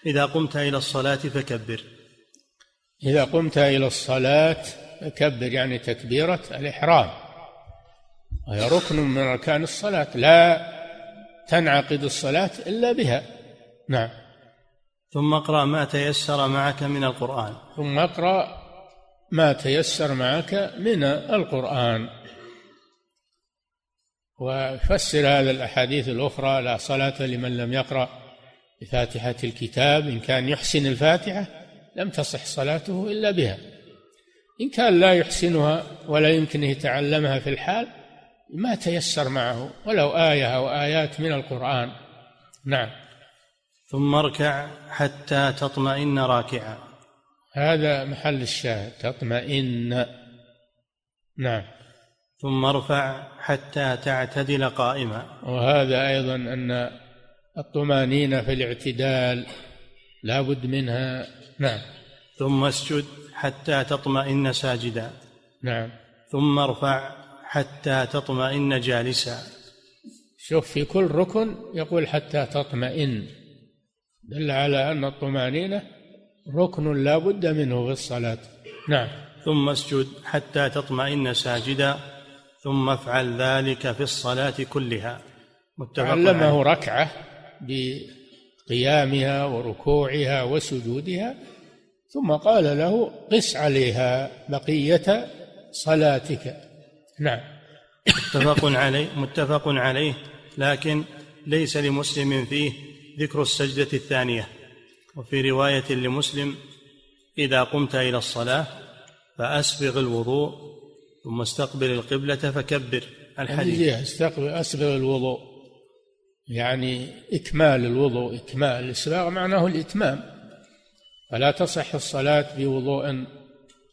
إذا قمت إلى الصلاة فكبر. إذا قمت إلى الصلاة فكبر يعني تكبيرة الإحرام. وهي ركن من أركان الصلاة. لا تنعقد الصلاة إلا بها. نعم. ثم اقرأ ما تيسر معك من القرآن. ثم اقرأ ما تيسر معك من القرآن. وفسر هذا الأحاديث الأخرى لا صلاة لمن لم يقرأ بفاتحة الكتاب. إن كان يحسن الفاتحة لم تصح صلاته إلا بها. إن كان لا يحسنها ولا يمكنه يتعلمها في الحال ما تيسر معه. ولو آية أو آيات من القرآن. نعم. ثم اركع حتى تطمئن راكعا. هذا محل الشاهد تطمئن. نعم. ثم ارفع حتى تعتدل قائما. وهذا أيضا أن الطمأنينة في الاعتدال لا بد منها. نعم. ثم اسجد حتى تطمئن ساجدا. نعم. ثم ارفع حتى تطمئن جالسا. شوف في كل ركن يقول حتى تطمئن. دل على أن الطمأنينة ركن لا بد منه في الصلاة. نعم. ثم اسجد حتى تطمئن ساجدا ثم افعل ذلك في الصلاة كلها. متفق علمه ركعة بقيامها وركوعها وسجودها ثم قال له قس عليها بقية صلاتك. نعم. متفق عليه متفق عليه. لكن ليس لمسلم فيه ذكر السجدة الثانية. وفي رواية لمسلم إذا قمت إلى الصلاة فأسبغ الوضوء ثم استقبل القبلة فكبر. الحديث. استقبل أسبغ الوضوء. يعني إكمال الوضوء إكمال الإسباغ معناه الإتمام. فلا تصح الصلاة بوضوء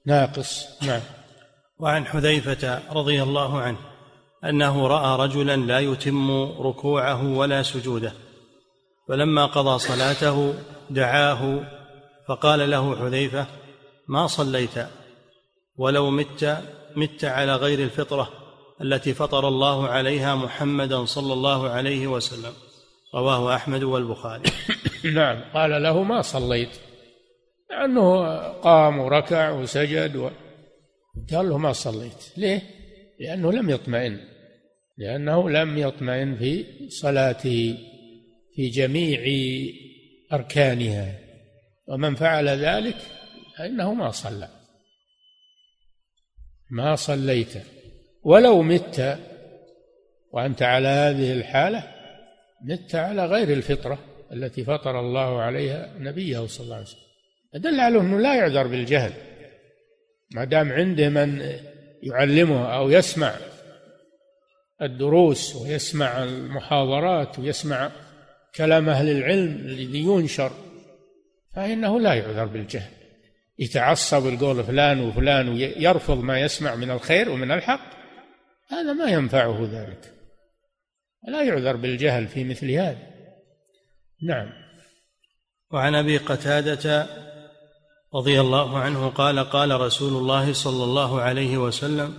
ناقص. نعم. وعن حذيفة رضي الله عنه أنه رأى رجلا لا يتم ركوعه ولا سجوده. فلما قضى صلاته دعاه فقال له حذيفة ما صليت؟ ولو مت مت على غير الفطرة التي فطر الله عليها محمدا صلى الله عليه وسلم. رواه أحمد والبخاري. نعم قال له ما صليت؟ لأنه قام وركع وسجد و... قال له ما صليت؟ ليه؟ لأنه لم يطمئن لأنه لم يطمئن في صلاته. في جميع أركانها. ومن فعل ذلك فإنه ما صلى. ما صليت. ولو مت وأنت على هذه الحالة مت على غير الفطرة التي فطر الله عليها نبيه صلى الله عليه وسلم. دل على أنه لا يعذر بالجهل. ما دام عنده من يعلمه أو يسمع الدروس ويسمع المحاضرات ويسمع كلام أهل العلم الذي ينشر فإنه لا يعذر بالجهل. يتعصب القول فلان وفلان ويرفض ما يسمع من الخير ومن الحق. هذا ما ينفعه ذلك. لا يعذر بالجهل في مثل هذا. نعم. وعن أبي قتادة رضي الله عنه قال قال رسول الله صلى الله عليه وسلم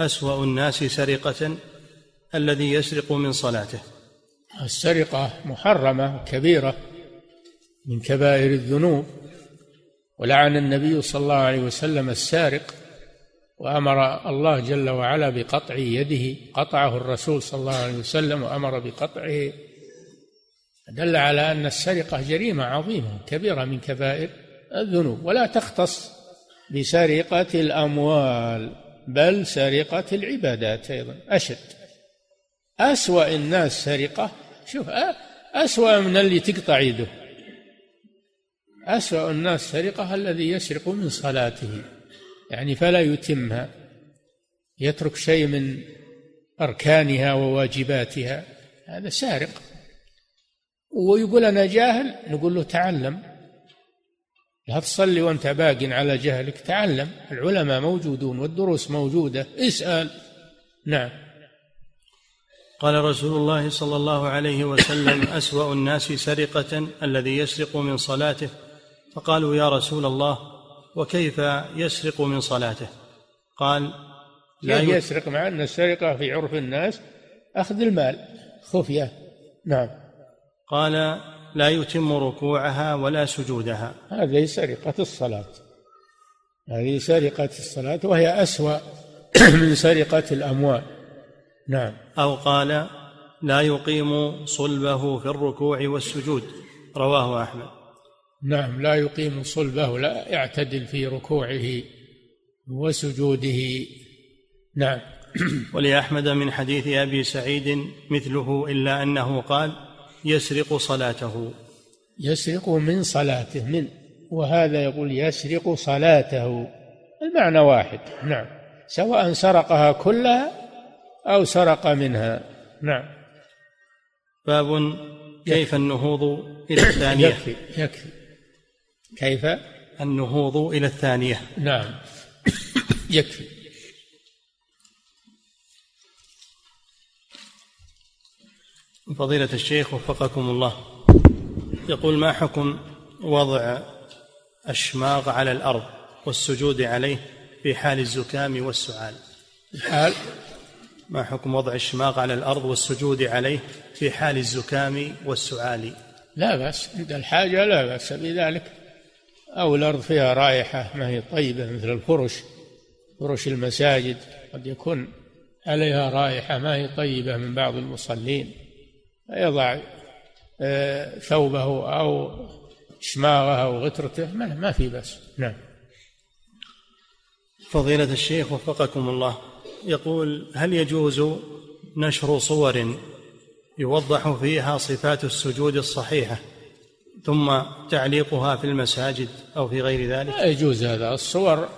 أسوأ الناس سرقة الذي يسرق من صلاته. السرقة محرمة كبيرة من كبائر الذنوب ولعن النبي صلى الله عليه وسلم السارق وأمر الله جل وعلا بقطع يده قطعه الرسول صلى الله عليه وسلم وأمر بقطعه. دل على أن السرقة جريمة عظيمة كبيرة من كبائر الذنوب. ولا تختص بسرقة الأموال بل سرقة العبادات أيضا أشد. أسوأ الناس سرقة شوف أسوأ من اللي تقطع يده. أسوأ الناس سرقة الذي يسرق من صلاته. يعني فلا يتمها. يترك شيء من أركانها وواجباتها. هذا سارق. ويقول أنا جاهل نقول له تعلم. لا تصلي وأنت باق على جهلك تعلم. العلماء موجودون والدروس موجودة. اسأل. نعم. قال رسول الله صلى الله عليه وسلم أسوأ الناس سرقة الذي يسرق من صلاته. فقالوا يا رسول الله وكيف يسرق من صلاته؟ قال لا يسرق؟ مع أن السرقة في عرف الناس أخذ المال خفية. نعم. قال لا يتم ركوعها ولا سجودها. هذه سرقة الصلاة. هذه سرقة الصلاة وهي أسوأ من سرقة الأموال. نعم. أو قال لا يقيم صلبه في الركوع والسجود. رواه أحمد. نعم لا يقيم صلبه لا يعتدل في ركوعه وسجوده. نعم. ولأحمد من حديث أبي سعيد مثله إلا أنه قال يسرق صلاته. يسرق من صلاته من وهذا يقول يسرق صلاته. المعنى واحد. نعم. سواء سرقها كلها أو سرق منها. نعم. باب كيف النهوض إلى الثانية. يكفي يكفي. كيف؟ النهوض إلى الثانية. نعم. يكفي. فضيلة الشيخ وفقكم الله. يقول ما حكم وضع الشماغ على الأرض والسجود عليه في حال الزكام والسعال؟ حال؟ ما حكم وضع الشماغ على الأرض والسجود عليه في حال الزكام والسعال لا بأس عند الحاجة لا بأس بذلك. أو الأرض فيها رائحة ما هي طيبة مثل الفرش فرش المساجد قد يكون عليها رائحة ما هي طيبة من بعض المصلين. يضع آه، ثوبه أو شماغه أو غترته ما في بس نعم. فضيلة الشيخ وفقكم الله. يقول هل يجوز نشر صور يوضح فيها صفات السجود الصحيحة ثم تعليقها في المساجد أو في غير ذلك؟ لا يجوز هذا الصور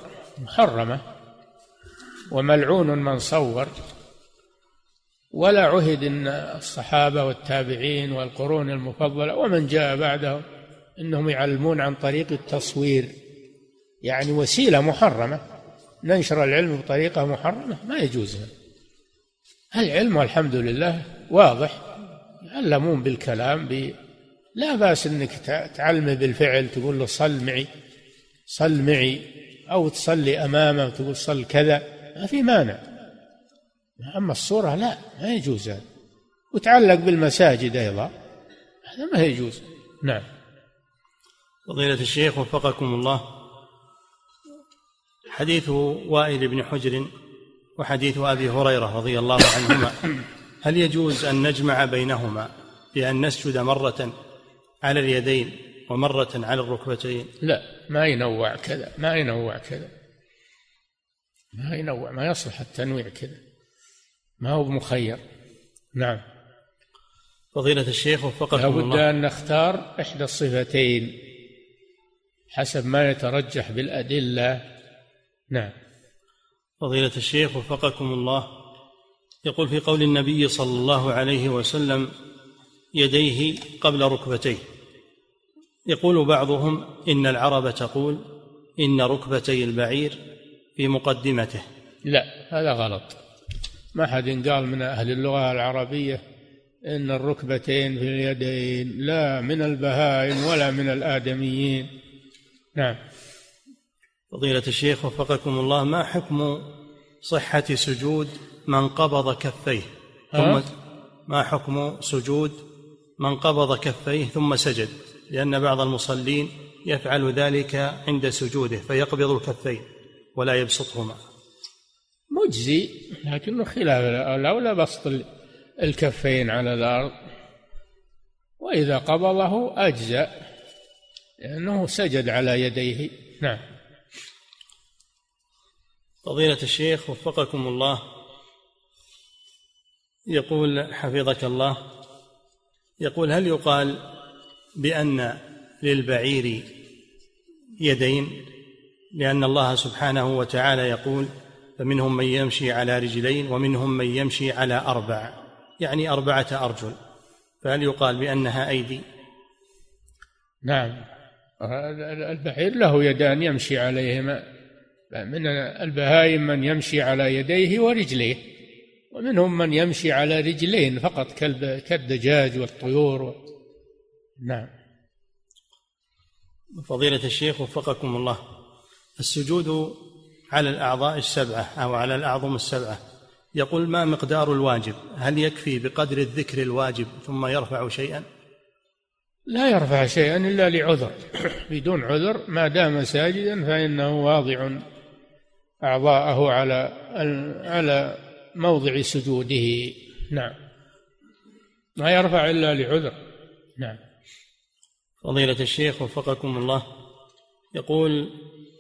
محرمة وملعون من صور. ولا عهد إن الصحابة والتابعين والقرون المفضلة ومن جاء بعدهم إنهم يعلمون عن طريق التصوير يعني وسيلة محرمة. ننشر العلم بطريقة محرمة ما يجوز العلم والحمد لله واضح. يعلمون بالكلام ب... لا بأس إنك تعلمه بالفعل تقول له صل معي صل معي أو تصلي أمامه وتقول صل كذا. ما في مانع. أما الصورة لا ما يجوز هذا. وتعلق بالمساجد أيضا. هذا ما يجوز. نعم. فضيلة الشيخ وفقكم الله. حديث وائل بن حجر وحديث أبي هريرة رضي الله عنهما. هل يجوز أن نجمع بينهما بأن نسجد مرة على اليدين ومرة على الركبتين؟ لا ما ينوع كذا ما ينوع كذا. ما ينوع ما يصلح التنويع كذا. ما هو مخير. نعم. فضيلة الشيخ وفقكم الله. لابد أن نختار إحدى الصفتين حسب ما يترجح بالأدلة نعم. فضيلة الشيخ وفقكم الله يقول في قول النبي صلى الله عليه وسلم يديه قبل ركبتيه يقول بعضهم إن العرب تقول إن ركبتي البعير في مقدمته لا هذا غلط. ما حد قال من أهل اللغة العربية إن الركبتين في اليدين لا من البهائم ولا من الآدميين. نعم. فضيلة الشيخ وفقكم الله ما حكم صحة سجود من قبض كفيه؟ ثم ما حكم سجود من قبض كفيه ثم سجد؟ لأن بعض المصلين يفعل ذلك عند سجوده فيقبض الكفين ولا يبسطهما. مجزي لكنه خلاف. الأولى بسط الكفين على الأرض وإذا قبضه أجزأ لأنه سجد على يديه. نعم. فضيلة الشيخ وفقكم الله. يقول حفظك الله. يقول هل يقال بأن للبعير يدين؟ لأن الله سبحانه وتعالى يقول فمنهم من يمشي على رجلين ومنهم من يمشي على أربع يعني أربعة أرجل. فهل يقال بأنها أيدي؟ نعم. البعير له يدان يمشي عليهما. من البهائم من يمشي على يديه ورجليه ومنهم من يمشي على رجلين فقط كالدجاج والطيور و... نعم. فضيلة الشيخ وفقكم الله السجود على الأعضاء السبعة أو على الأعظم السبعة يقول ما مقدار الواجب؟ هل يكفي بقدر الذكر الواجب ثم يرفع شيئا؟ لا يرفع شيئا إلا لعذر. بدون عذر ما دام ساجدا فإنه واضع أعضاءه على على موضع سجوده. نعم. ما يرفع إلا لعذر. نعم. فضيلة الشيخ وفقكم الله. يقول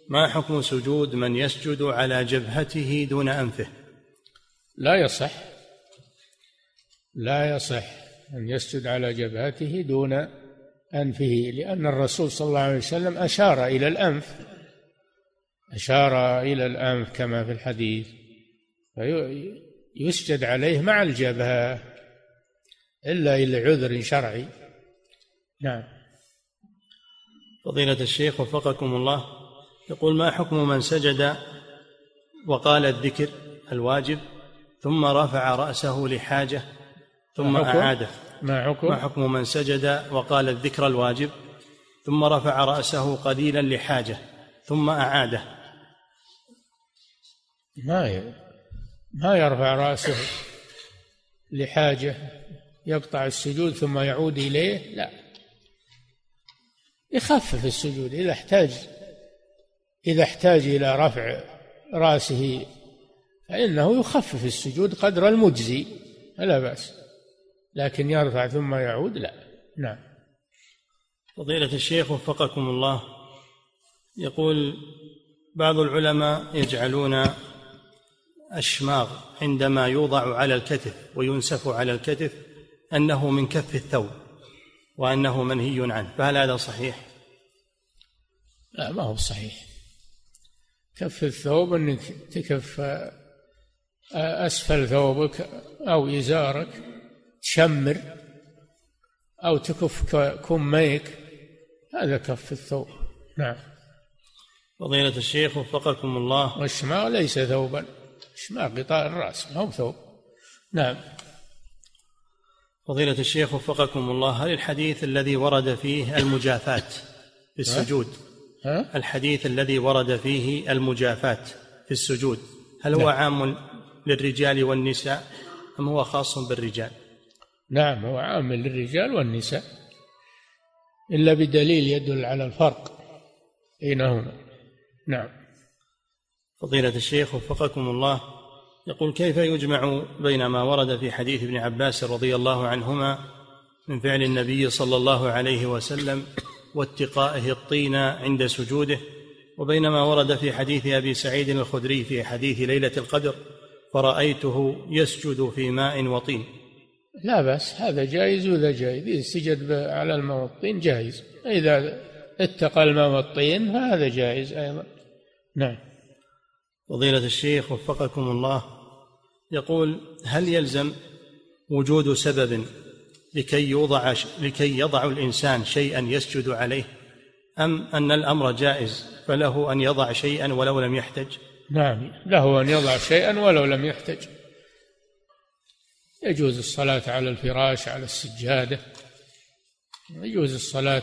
ما حكم سجود من يسجد على جبهته دون أنفه؟ لا يصح. لا يصح أن يسجد على جبهته دون أنفه لأن الرسول صلى الله عليه وسلم أشار إلى الأنف. أشار إلى الأنف كما في الحديث يسجد عليه مع الجبهة إلا إلى عذر شرعي. نعم. فضيلة الشيخ وفقكم الله يقول ما حكم من سجد وقال الذكر الواجب ثم رفع رأسه لحاجة ثم ما؟ أعاده؟ ما حكم؟ ما حكم من سجد وقال الذكر الواجب ثم رفع رأسه قليلا لحاجة ثم أعاده؟ ما. ما يرفع رأسه لحاجة يقطع السجود ثم يعود إليه؟ لا. يخفف السجود إذا احتاج إذا احتاج إلى رفع رأسه فإنه يخفف السجود قدر المجزي. فلا بأس. لكن يرفع ثم يعود؟ لا. نعم. فضيلة الشيخ وفقكم الله. يقول بعض العلماء يجعلون الشماغ عندما يوضع على الكتف وينسف على الكتف أنه من كف الثوب وأنه منهي عنه فهل هذا صحيح؟ لا ما هو صحيح. كف الثوب أنك تكف أسفل ثوبك أو إزارك تشمر أو تكف كميك هذا كف الثوب. نعم. فضيلة الشيخ وفقكم الله. والشماغ ليس ثوبا. الشماغ غطاء الرأس ما هو ثوب؟ نعم. فضيلة الشيخ وفقكم الله هل الحديث الذي ورد فيه المجافاة في السجود؟ ها؟ الحديث الذي ورد فيه المجافاة في السجود هل هو نعم. عام للرجال والنساء أم هو خاص بالرجال؟ نعم هو عام للرجال والنساء إلا بدليل يدل على الفرق بينهما. نعم. فضيلة الشيخ وفقكم الله. يقول كيف يجمع بين ما ورد في حديث ابن عباس رضي الله عنهما من فعل النبي صلى الله عليه وسلم واتقائه الطين عند سجوده وبين ما ورد في حديث أبي سعيد الخدري في حديث ليلة القدر فرأيته يسجد في ماء وطين. لا بأس هذا جائز وذا جائز؟ إذا سجد على الماء والطين جائز. إذا اتقى الماء والطين فهذا جائز أيضا. نعم. فضيلة الشيخ وفقكم الله يقول هل يلزم وجود سبب لكي يوضع لكي يضع الإنسان شيئا يسجد عليه أم أن الأمر جائز فله أن يضع شيئا ولو لم يحتج؟ نعم له أن يضع شيئا ولو لم يحتج. يجوز الصلاة على الفراش على السجادة يجوز الصلاة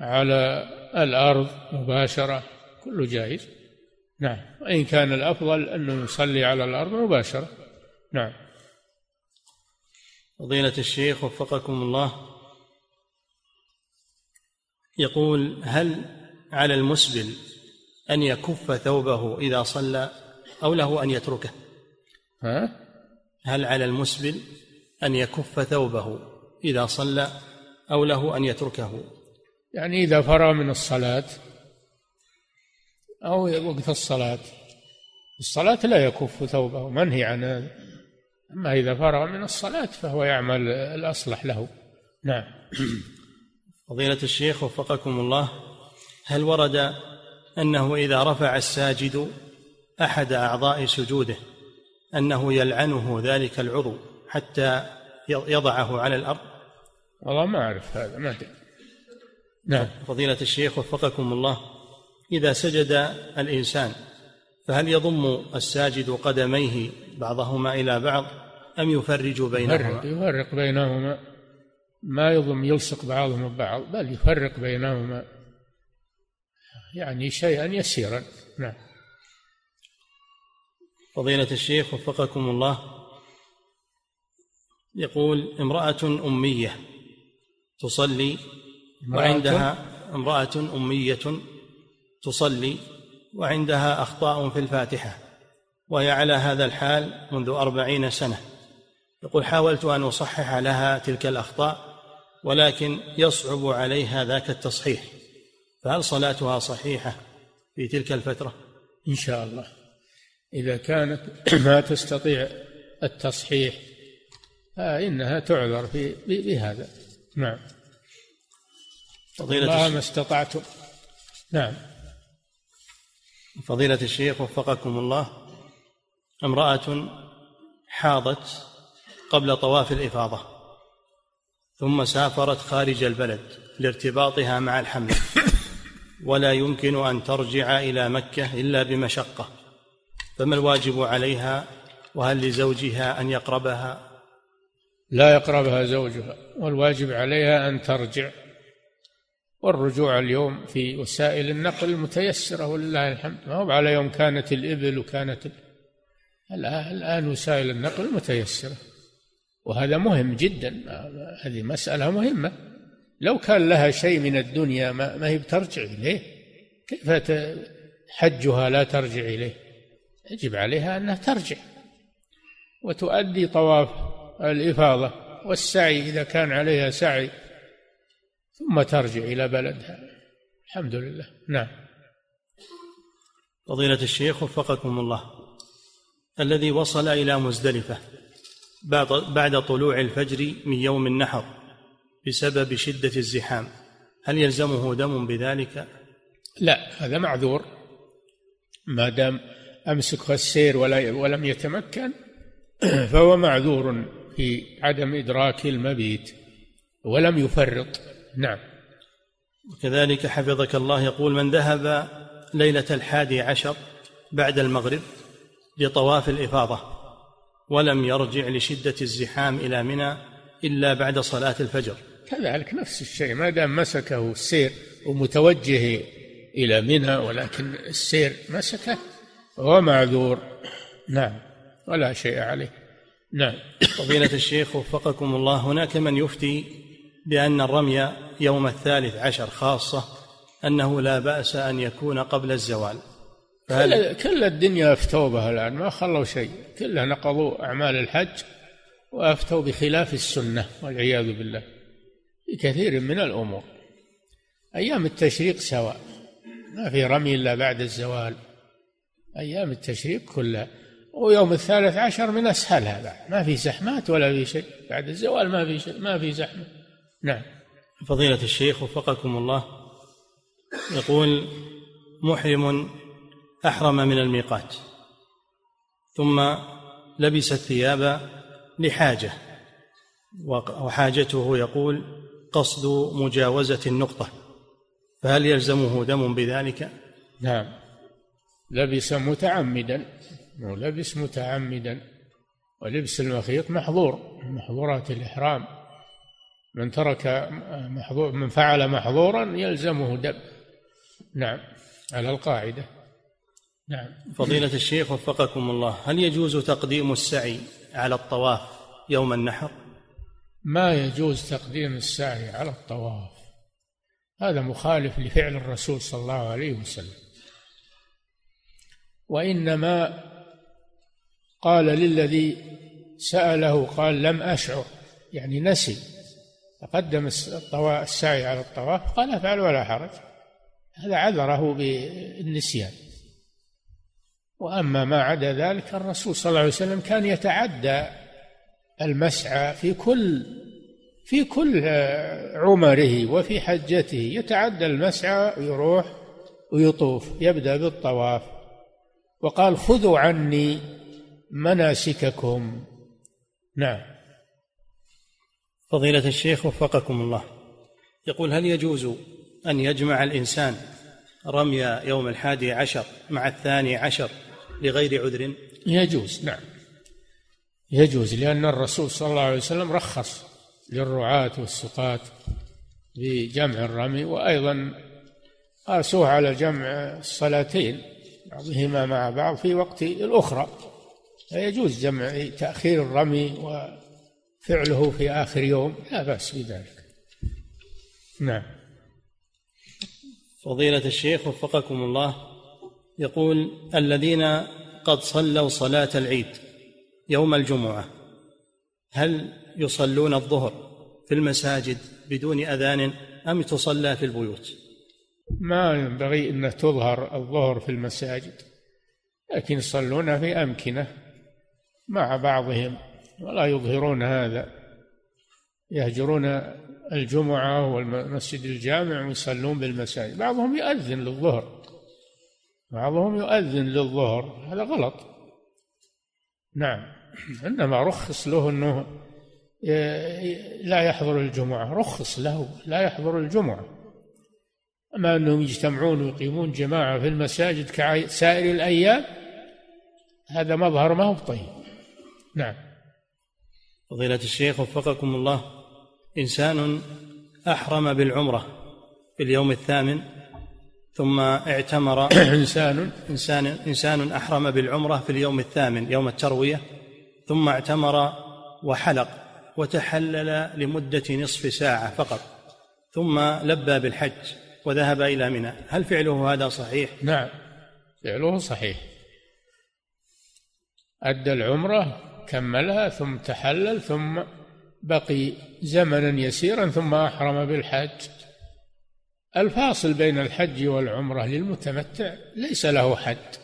على الأرض مباشرة كله جائز. نعم. وإن كان الأفضل أنه يصلي على الأرض مباشرة. نعم. فضيلة الشيخ وفقكم الله. يقول هل على المسبل أن يكف ثوبه إذا صلى أو له أن يتركه؟ ها؟ هل على المسبل أن يكف ثوبه إذا صلى أو له أن يتركه؟ يعني إذا فرغ من الصلاة أو وقت الصلاة. الصلاة لا يكف ثوبه منهي عن هذا أما إذا فرغ من الصلاة فهو يعمل الأصلح له. نعم. فضيلة الشيخ وفقكم الله هل ورد أنه إذا رفع الساجد أحد أعضاء سجوده أنه يلعنه ذلك العضو حتى يضعه على الأرض؟ والله ما أعرف هذا ما أدري. نعم. فضيلة الشيخ وفقكم الله إذا سجد الإنسان فهل يضم الساجد قدميه بعضهما إلى بعض أم يفرج بينهما؟ يفرق, يفرق بينهما. ما يضم يلصق بعضهم ببعض بل يفرق بينهما. يعني شيئا يسيرا. نعم. فضيلة الشيخ وفقكم الله يقول امرأة أمية تصلي وعندها امرأة أمية تصلي وعندها أخطاء في الفاتحة وهي على هذا الحال منذ أربعين سنة. يقول حاولت أن أصحح لها تلك الأخطاء ولكن يصعب عليها ذاك التصحيح. فهل صلاتها صحيحة في تلك الفترة؟ إن شاء الله. إذا كانت ما تستطيع التصحيح فإنها تعذر في بهذا نعم. فضيلة الله ما استطعتم نعم. فضيلة الشيخ وفقكم الله امرأة حاضت قبل طواف الإفاضة ثم سافرت خارج البلد لارتباطها مع الحمل ولا يمكن أن ترجع إلى مكة إلا بمشقة فما الواجب عليها وهل لزوجها أن يقربها؟ لا يقربها زوجها والواجب عليها أن ترجع. والرجوع اليوم في وسائل النقل متيسرة ولله الحمد. ما هو على يوم كانت الإبل وكانت الآن وسائل النقل متيسرة. وهذا مهم جدا. هذه مسألة مهمة. لو كان لها شيء من الدنيا ما, ما هي بترجع إليه. كيف حجها لا ترجع إليه؟ يجب عليها أنها ترجع. وتؤدي طواف الإفاضة والسعي. إذا كان عليها سعي ثم ترجع إلى بلدها. الحمد لله. نعم. فضيلة الشيخ وفقكم الله. الذي وصل إلى مزدلفة بعد طلوع الفجر من يوم النحر بسبب شدة الزحام هل يلزمه دم بذلك؟ لا هذا معذور. ما دام أمسك السير ولا ولم يتمكن فهو معذور في عدم إدراك المبيت ولم يفرط. نعم. وكذلك حفظك الله يقول من ذهب ليلة الحادي عشر بعد المغرب لطواف الإفاضة ولم يرجع لشدة الزحام إلى منى إلا بعد صلاة الفجر. كذلك نفس الشيء ما دام مسكه السير ومتوجه إلى منى ولكن السير مسكه هو معذور. نعم ولا شيء عليه. نعم. فضيلة الشيخ وفقكم الله هناك من يفتي بأن الرمي يوم الثالث عشر خاصة أنه لا بأس أن يكون قبل الزوال. فهل كل الدنيا أفتوا بها الآن ما خلوا شيء. كلها نقضوا أعمال الحج وأفتوا بخلاف السنة والعياذ بالله في كثير من الأمور. أيام التشريق سواء ما في رمي إلا بعد الزوال. أيام التشريق كلها. ويوم الثالث عشر من أسهلها بعد. ما في زحمات ولا في شيء. بعد الزوال ما في شيء ما في زحمة. نعم. فضيلة الشيخ وفقكم الله يقول محرم أحرم من الميقات ثم لبس الثياب لحاجة وحاجته يقول قصد مجاوزة النقطة فهل يلزمه دم بذلك؟ نعم. لبس متعمدا لبس متعمدا ولبس المخيط محظور من محظورات الإحرام. من ترك محظور من فعل محظورا يلزمه دم. نعم. على القاعدة. نعم. فضيلة الشيخ وفقكم الله هل يجوز تقديم السعي على الطواف يوم النحر؟ ما يجوز تقديم السعي على الطواف. هذا مخالف لفعل الرسول صلى الله عليه وسلم. وإنما قال للذي سأله قال لم أشعر يعني نسي. تقدم السعي على الطواف قال افعل ولا حرج. هذا عذره بالنسيان. وأما ما عدا ذلك الرسول صلى الله عليه وسلم كان يتعدى المسعى في كل في كل عمره وفي حجته. يتعدى المسعى يروح ويطوف يبدأ بالطواف. وقال خذوا عني مناسككم. نعم. فضيلة الشيخ وفقكم الله. يقول هل يجوز أن يجمع الإنسان رمي يوم الحادي عشر مع الثاني عشر لغير عذر؟ يجوز نعم. يجوز لأن الرسول صلى الله عليه وسلم رخص للرعاة والسقاة بجمع الرمي وأيضا قاسوه على جمع الصلاتين بعضهما مع بعض في وقت الأخرى. فيجوز جمع تأخير الرمي فعله في آخر يوم لا بأس بذلك. نعم. فضيلة الشيخ وفقكم الله يقول الذين قد صلوا صلاة العيد يوم الجمعة هل يصلون الظهر في المساجد بدون أذان أم تصلى في البيوت؟ ما ينبغي أن تظهر الظهر في المساجد لكن يصلون في أمكنة مع بعضهم. ولا يظهرون هذا. يهجرون الجمعة والمسجد الجامع ويصلون بالمساجد. بعضهم يؤذن للظهر. بعضهم يؤذن للظهر. هذا غلط. نعم. إنما رخص له أنه لا يحضر الجمعة. رخص له. لا يحضر الجمعة. أما أنهم يجتمعون ويقيمون جماعة في المساجد كسائر الأيام هذا مظهر ما هو طيب نعم. فضيلة الشيخ وفقكم الله إنسان أحرم بالعمرة في اليوم الثامن ثم اعتمر إنسان. إنسان إنسان أحرم بالعمرة في اليوم الثامن يوم التروية ثم اعتمر وحلق وتحلل لمدة نصف ساعة فقط ثم لبى بالحج وذهب إلى منى. هل فعله هذا صحيح؟ نعم فعله صحيح. أدى العمرة كملها ثم تحلل ثم بقي زمنا يسيرا ثم أحرم بالحج. الفاصل بين الحج والعمرة للمتمتع ليس له حد.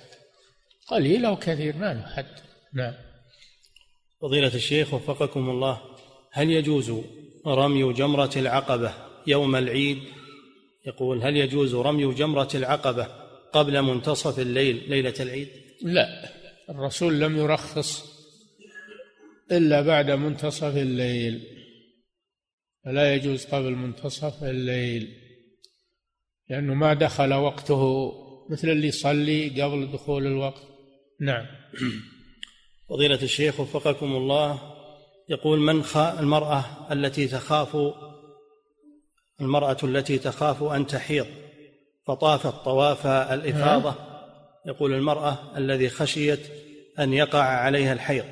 قليل أو كثير ما له حد. نعم. فضيلة الشيخ وفقكم الله هل يجوز رمي جمرة العقبة يوم العيد؟ يقول هل يجوز رمي جمرة العقبة قبل منتصف الليل ليلة العيد؟ لا. الرسول لم يرخص إلا بعد منتصف الليل. فلا يجوز قبل منتصف الليل لأنه ما دخل وقته مثل اللي يصلي قبل دخول الوقت. نعم. فضيلة الشيخ وفقكم الله يقول من خا المرأة التي تخاف المرأة التي تخاف أن تحيض فطافت طواف الإفاضة. يقول المرأة الذي خشيت أن يقع عليها الحيض.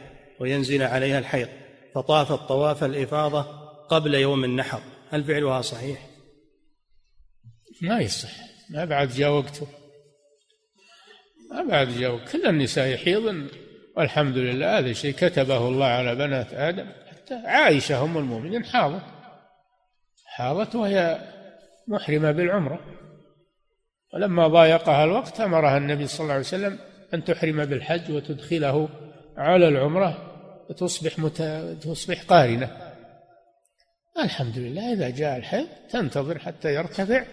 وينزل عليها الحيض فطافت طواف الإفاضة قبل يوم النحر. هل فعلها صحيح؟ ما يصح. ما بعد جاء وقته. ما بعد جاء كل النساء يحيضن. والحمد لله هذا شيء كتبه الله على بنات آدم. حتى عائشة أم المؤمنين حاضت. حاضت وهي محرمة بالعمرة. ولما ضايقها الوقت أمرها النبي صلى الله عليه وسلم أن تحرم بالحج وتدخله على العمرة. وتصبح مت... تصبح قارنة. الحمد لله إذا جاء الحيض تنتظر حتى يرتفع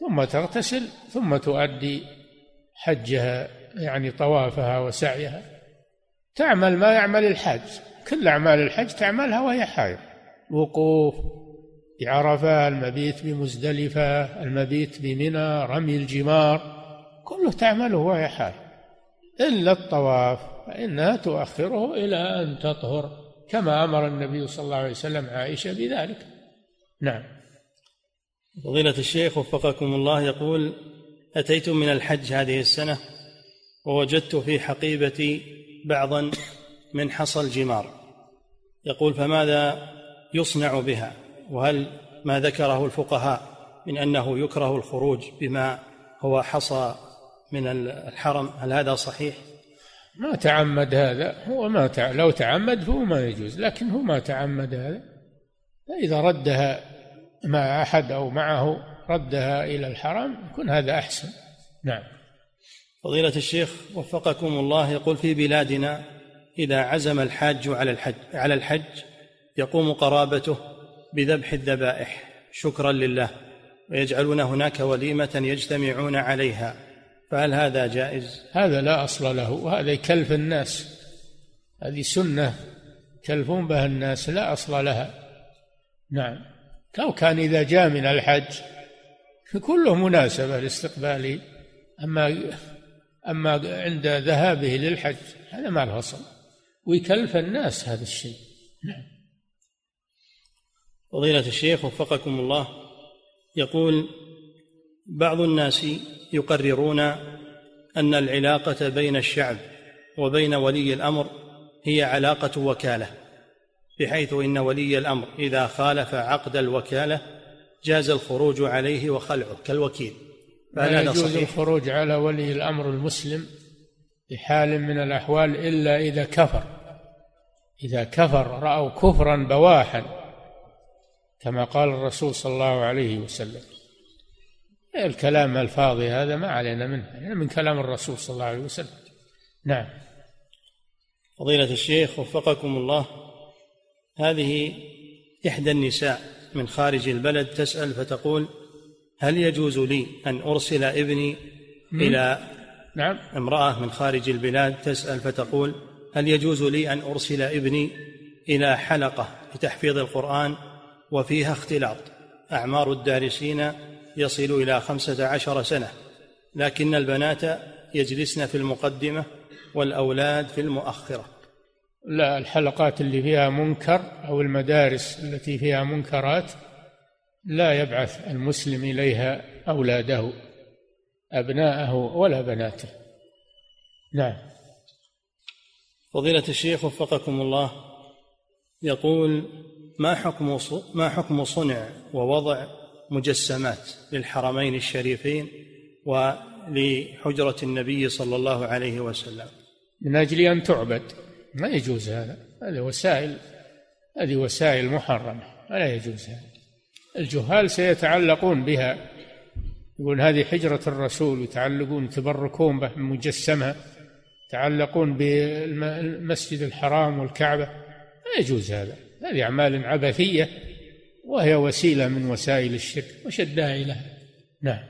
ثم تغتسل ثم تؤدي حجها يعني طوافها وسعيها. تعمل ما يعمل الحاج. كل أعمال الحج تعملها وهي حائض. وقوف بعرفة المبيت بمزدلفة المبيت بمنى رمي الجمار كله تعمله وهي حائض. إلا الطواف. فإنها تؤخره إلى أن تطهر كما أمر النبي صلى الله عليه وسلم عائشة بذلك. نعم. فضيلة الشيخ وفقكم الله يقول أتيت من الحج هذه السنة ووجدت في حقيبتي بعضا من حصى الجمار. يقول فماذا يصنع بها؟ وهل ما ذكره الفقهاء من أنه يكره الخروج بما هو حصى من الحرم؟ هل هذا صحيح؟ ما تعمد هذا. هو ما تع... لو تعمد فهو ما يجوز لكن هو ما تعمد هذا. فإذا ردها مع أحد أو معه ردها إلى الحرم يكون هذا أحسن. نعم. فضيلة الشيخ وفقكم الله يقول في بلادنا إذا عزم الحاج على الحج على الحج يقوم قرابته بذبح الذبائح. شكرا لله. ويجعلون هناك وليمة يجتمعون عليها. فهل هذا جائز؟ هذا لا أصل له وهذا يكلف الناس. هذه سنة يكلفون بها الناس لا أصل لها. نعم. لو كان إذا جاء من الحج كله مناسبة لاستقباله أما أما عند ذهابه للحج هذا ما له أصل. ويكلف الناس هذا الشيء. نعم. فضيلة الشيخ وفقكم الله يقول بعض الناس يقررون أن العلاقة بين الشعب وبين ولي الأمر هي علاقة وكالة بحيث إن ولي الأمر إذا خالف عقد الوكالة جاز الخروج عليه وخلعه كالوكيل. فهل هذا يجوز؟ الخروج على ولي الأمر المسلم في حال من الأحوال إلا إذا كفر. إذا كفر رأوا كفرا بواحا كما قال الرسول صلى الله عليه وسلم. الكلام الفاضي هذا ما علينا منه يعني من كلام الرسول صلى الله عليه وسلم. نعم. فضيلة الشيخ وفقكم الله هذه إحدى النساء من خارج البلد تسأل فتقول هل يجوز لي أن أرسل ابني إلى نعم. امرأة من خارج البلاد تسأل فتقول هل يجوز لي أن أرسل ابني إلى حلقة لتحفيظ القرآن وفيها اختلاط؟ أعمار الدارسين يصل إلى خمسة عشر سنة لكن البنات يجلسن في المقدمة والأولاد في المؤخرة. لا الحلقات اللي فيها منكر أو المدارس التي فيها منكرات لا يبعث المسلم إليها أولاده أبناءه ولا بناته. نعم. فضيلة الشيخ وفقكم الله يقول ما حكم ما حكم صنع ووضع مجسمات للحرمين الشريفين ولحجرة النبي صلى الله عليه وسلم. من أجل أن تعبد. ما يجوز هذا. هذه وسائل هذه وسائل محرمة. ولا يجوز هذا. الجهال سيتعلقون بها. يقول هذه حجرة الرسول يتعلقون يتبركون بمجسمها يتعلقون بالمسجد الحرام والكعبة. لا يجوز هذا. هذه أعمال عبثية. وهي وسيلة من وسائل الشرك وش الداعي لها نعم.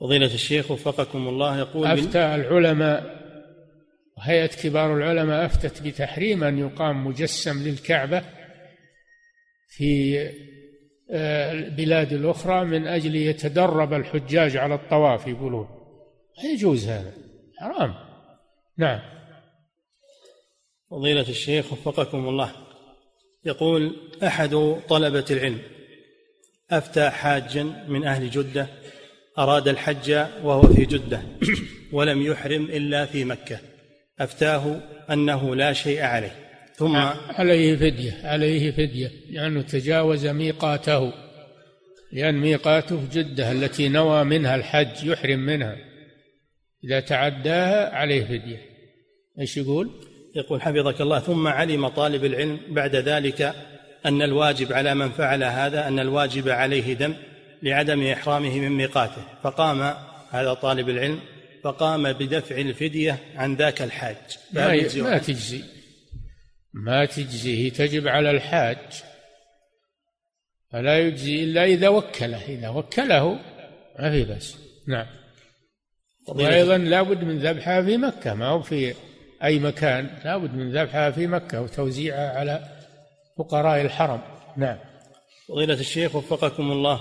فضيلة الشيخ وفقكم الله يقول أفتى العلماء وهيئة كبار العلماء أفتت بتحريم أن يقام مجسم للكعبة في البلاد الأخرى من أجل يتدرب الحجاج على الطواف يقولون. لا يجوز هذا. حرام. نعم. فضيلة الشيخ وفقكم الله. يقول أحد طلبة العلم أفتى حاجا من أهل جدة أراد الحج وهو في جدة ولم يحرم إلا في مكة أفتاه أنه لا شيء عليه. ثم عليه فدية عليه فدية لأنه تجاوز ميقاته لأن ميقاته جدة التي نوى منها الحج يحرم منها. إذا تعداها عليه فدية. إيش يقول؟ يقول حفظك الله ثم علم طالب العلم بعد ذلك أن الواجب على من فعل هذا أن الواجب عليه دم لعدم إحرامه من ميقاته. فقام هذا طالب العلم فقام بدفع الفدية عن ذاك الحاج. ما, ما تجزي. ما تجزيه تجب على الحاج. فلا يجزي إلا إذا وكله إذا وكله ما في بس نعم. وأيضا لابد من ذبحها في مكة ما هو في أي مكان لابد من ذبحها في مكة وتوزيعها على فقراء الحرم. نعم. فضيلة الشيخ وفقكم الله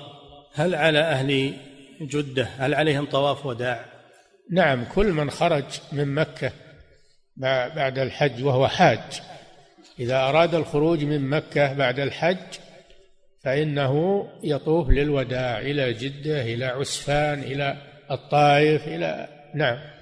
هل على أهل جدة هل عليهم طواف وداع؟ نعم كل من خرج من مكة بعد الحج وهو حاج. إذا أراد الخروج من مكة بعد الحج فإنه يطوف للوداع إلى جدة إلى عسفان إلى الطائف إلى نعم.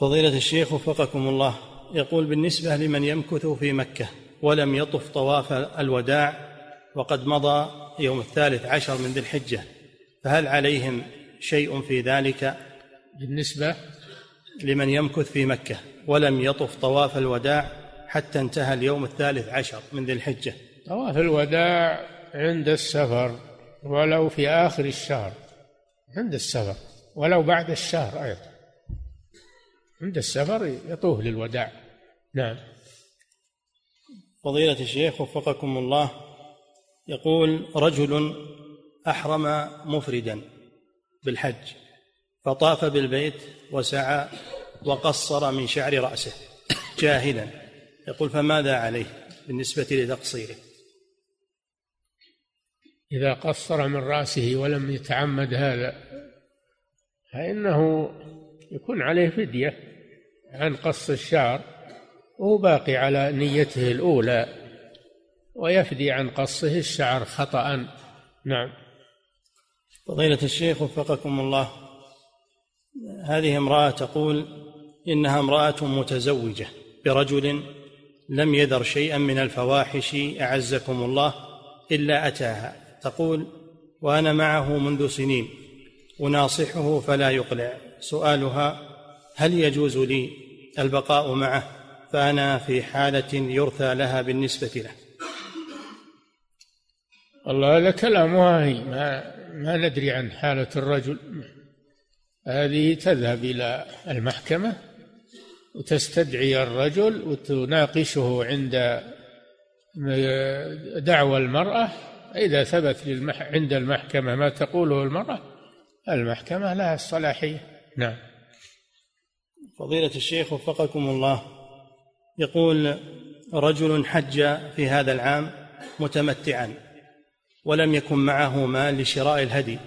فضيلة الشيخ وفقكم الله يقول بالنسبة لمن يمكث في مكة ولم يطف طواف الوداع وقد مضى يوم الثالث عشر من ذي الحجة فهل عليهم شيء في ذلك؟ بالنسبة لمن يمكث في مكة ولم يطف طواف الوداع حتى انتهى اليوم الثالث عشر من ذي الحجة. طواف الوداع عند السفر ولو في آخر الشهر عند السفر ولو بعد الشهر أيضا. عند السفر يطوف للوداع. نعم. فضيلة الشيخ وفقكم الله يقول رجل أحرم مفردا بالحج فطاف بالبيت وسعى وقصر من شعر رأسه جاهلا. يقول فماذا عليه بالنسبة لتقصيره؟ إذا قصر من رأسه ولم يتعمد هذا فإنه يكون عليه فدية. عن قص الشعر وهو باقي على نيته الأولى ويفدي عن قصه الشعر خطأ. نعم. فضيلة الشيخ وفقكم الله هذه امرأة تقول إنها امرأة متزوجة برجل لم يذر شيئا من الفواحش أعزكم الله إلا أتاها. تقول وأنا معه منذ سنين أناصحه فلا يقلع. سؤالها هل يجوز لي البقاء معه فأنا في حالة يرثى لها بالنسبة له. والله هذا كلام واهي ما ما ندري عن حالة الرجل. هذه تذهب إلى المحكمة وتستدعي الرجل وتناقشه عند دعوى المرأة. إذا ثبت للمح عند المحكمة ما تقوله المرأة المحكمة لها الصلاحية. نعم. فضيلة الشيخ وفقكم الله. يقول رجل حج في هذا العام متمتعا ولم يكن معه مال لشراء الهدي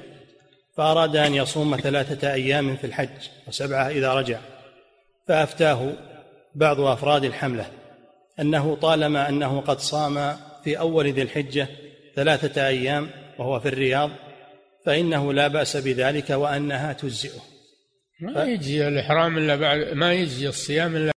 فأراد أن يصوم ثلاثة أيام في الحج وسبعة إذا رجع فأفتاه بعض أفراد الحملة أنه طالما أنه قد صام في أول ذي الحجة ثلاثة أيام وهو في الرياض فإنه لا بأس بذلك وأنها تجزئه. ما يجزي الإحرام إلا بعد ما يجزي الصيام إلا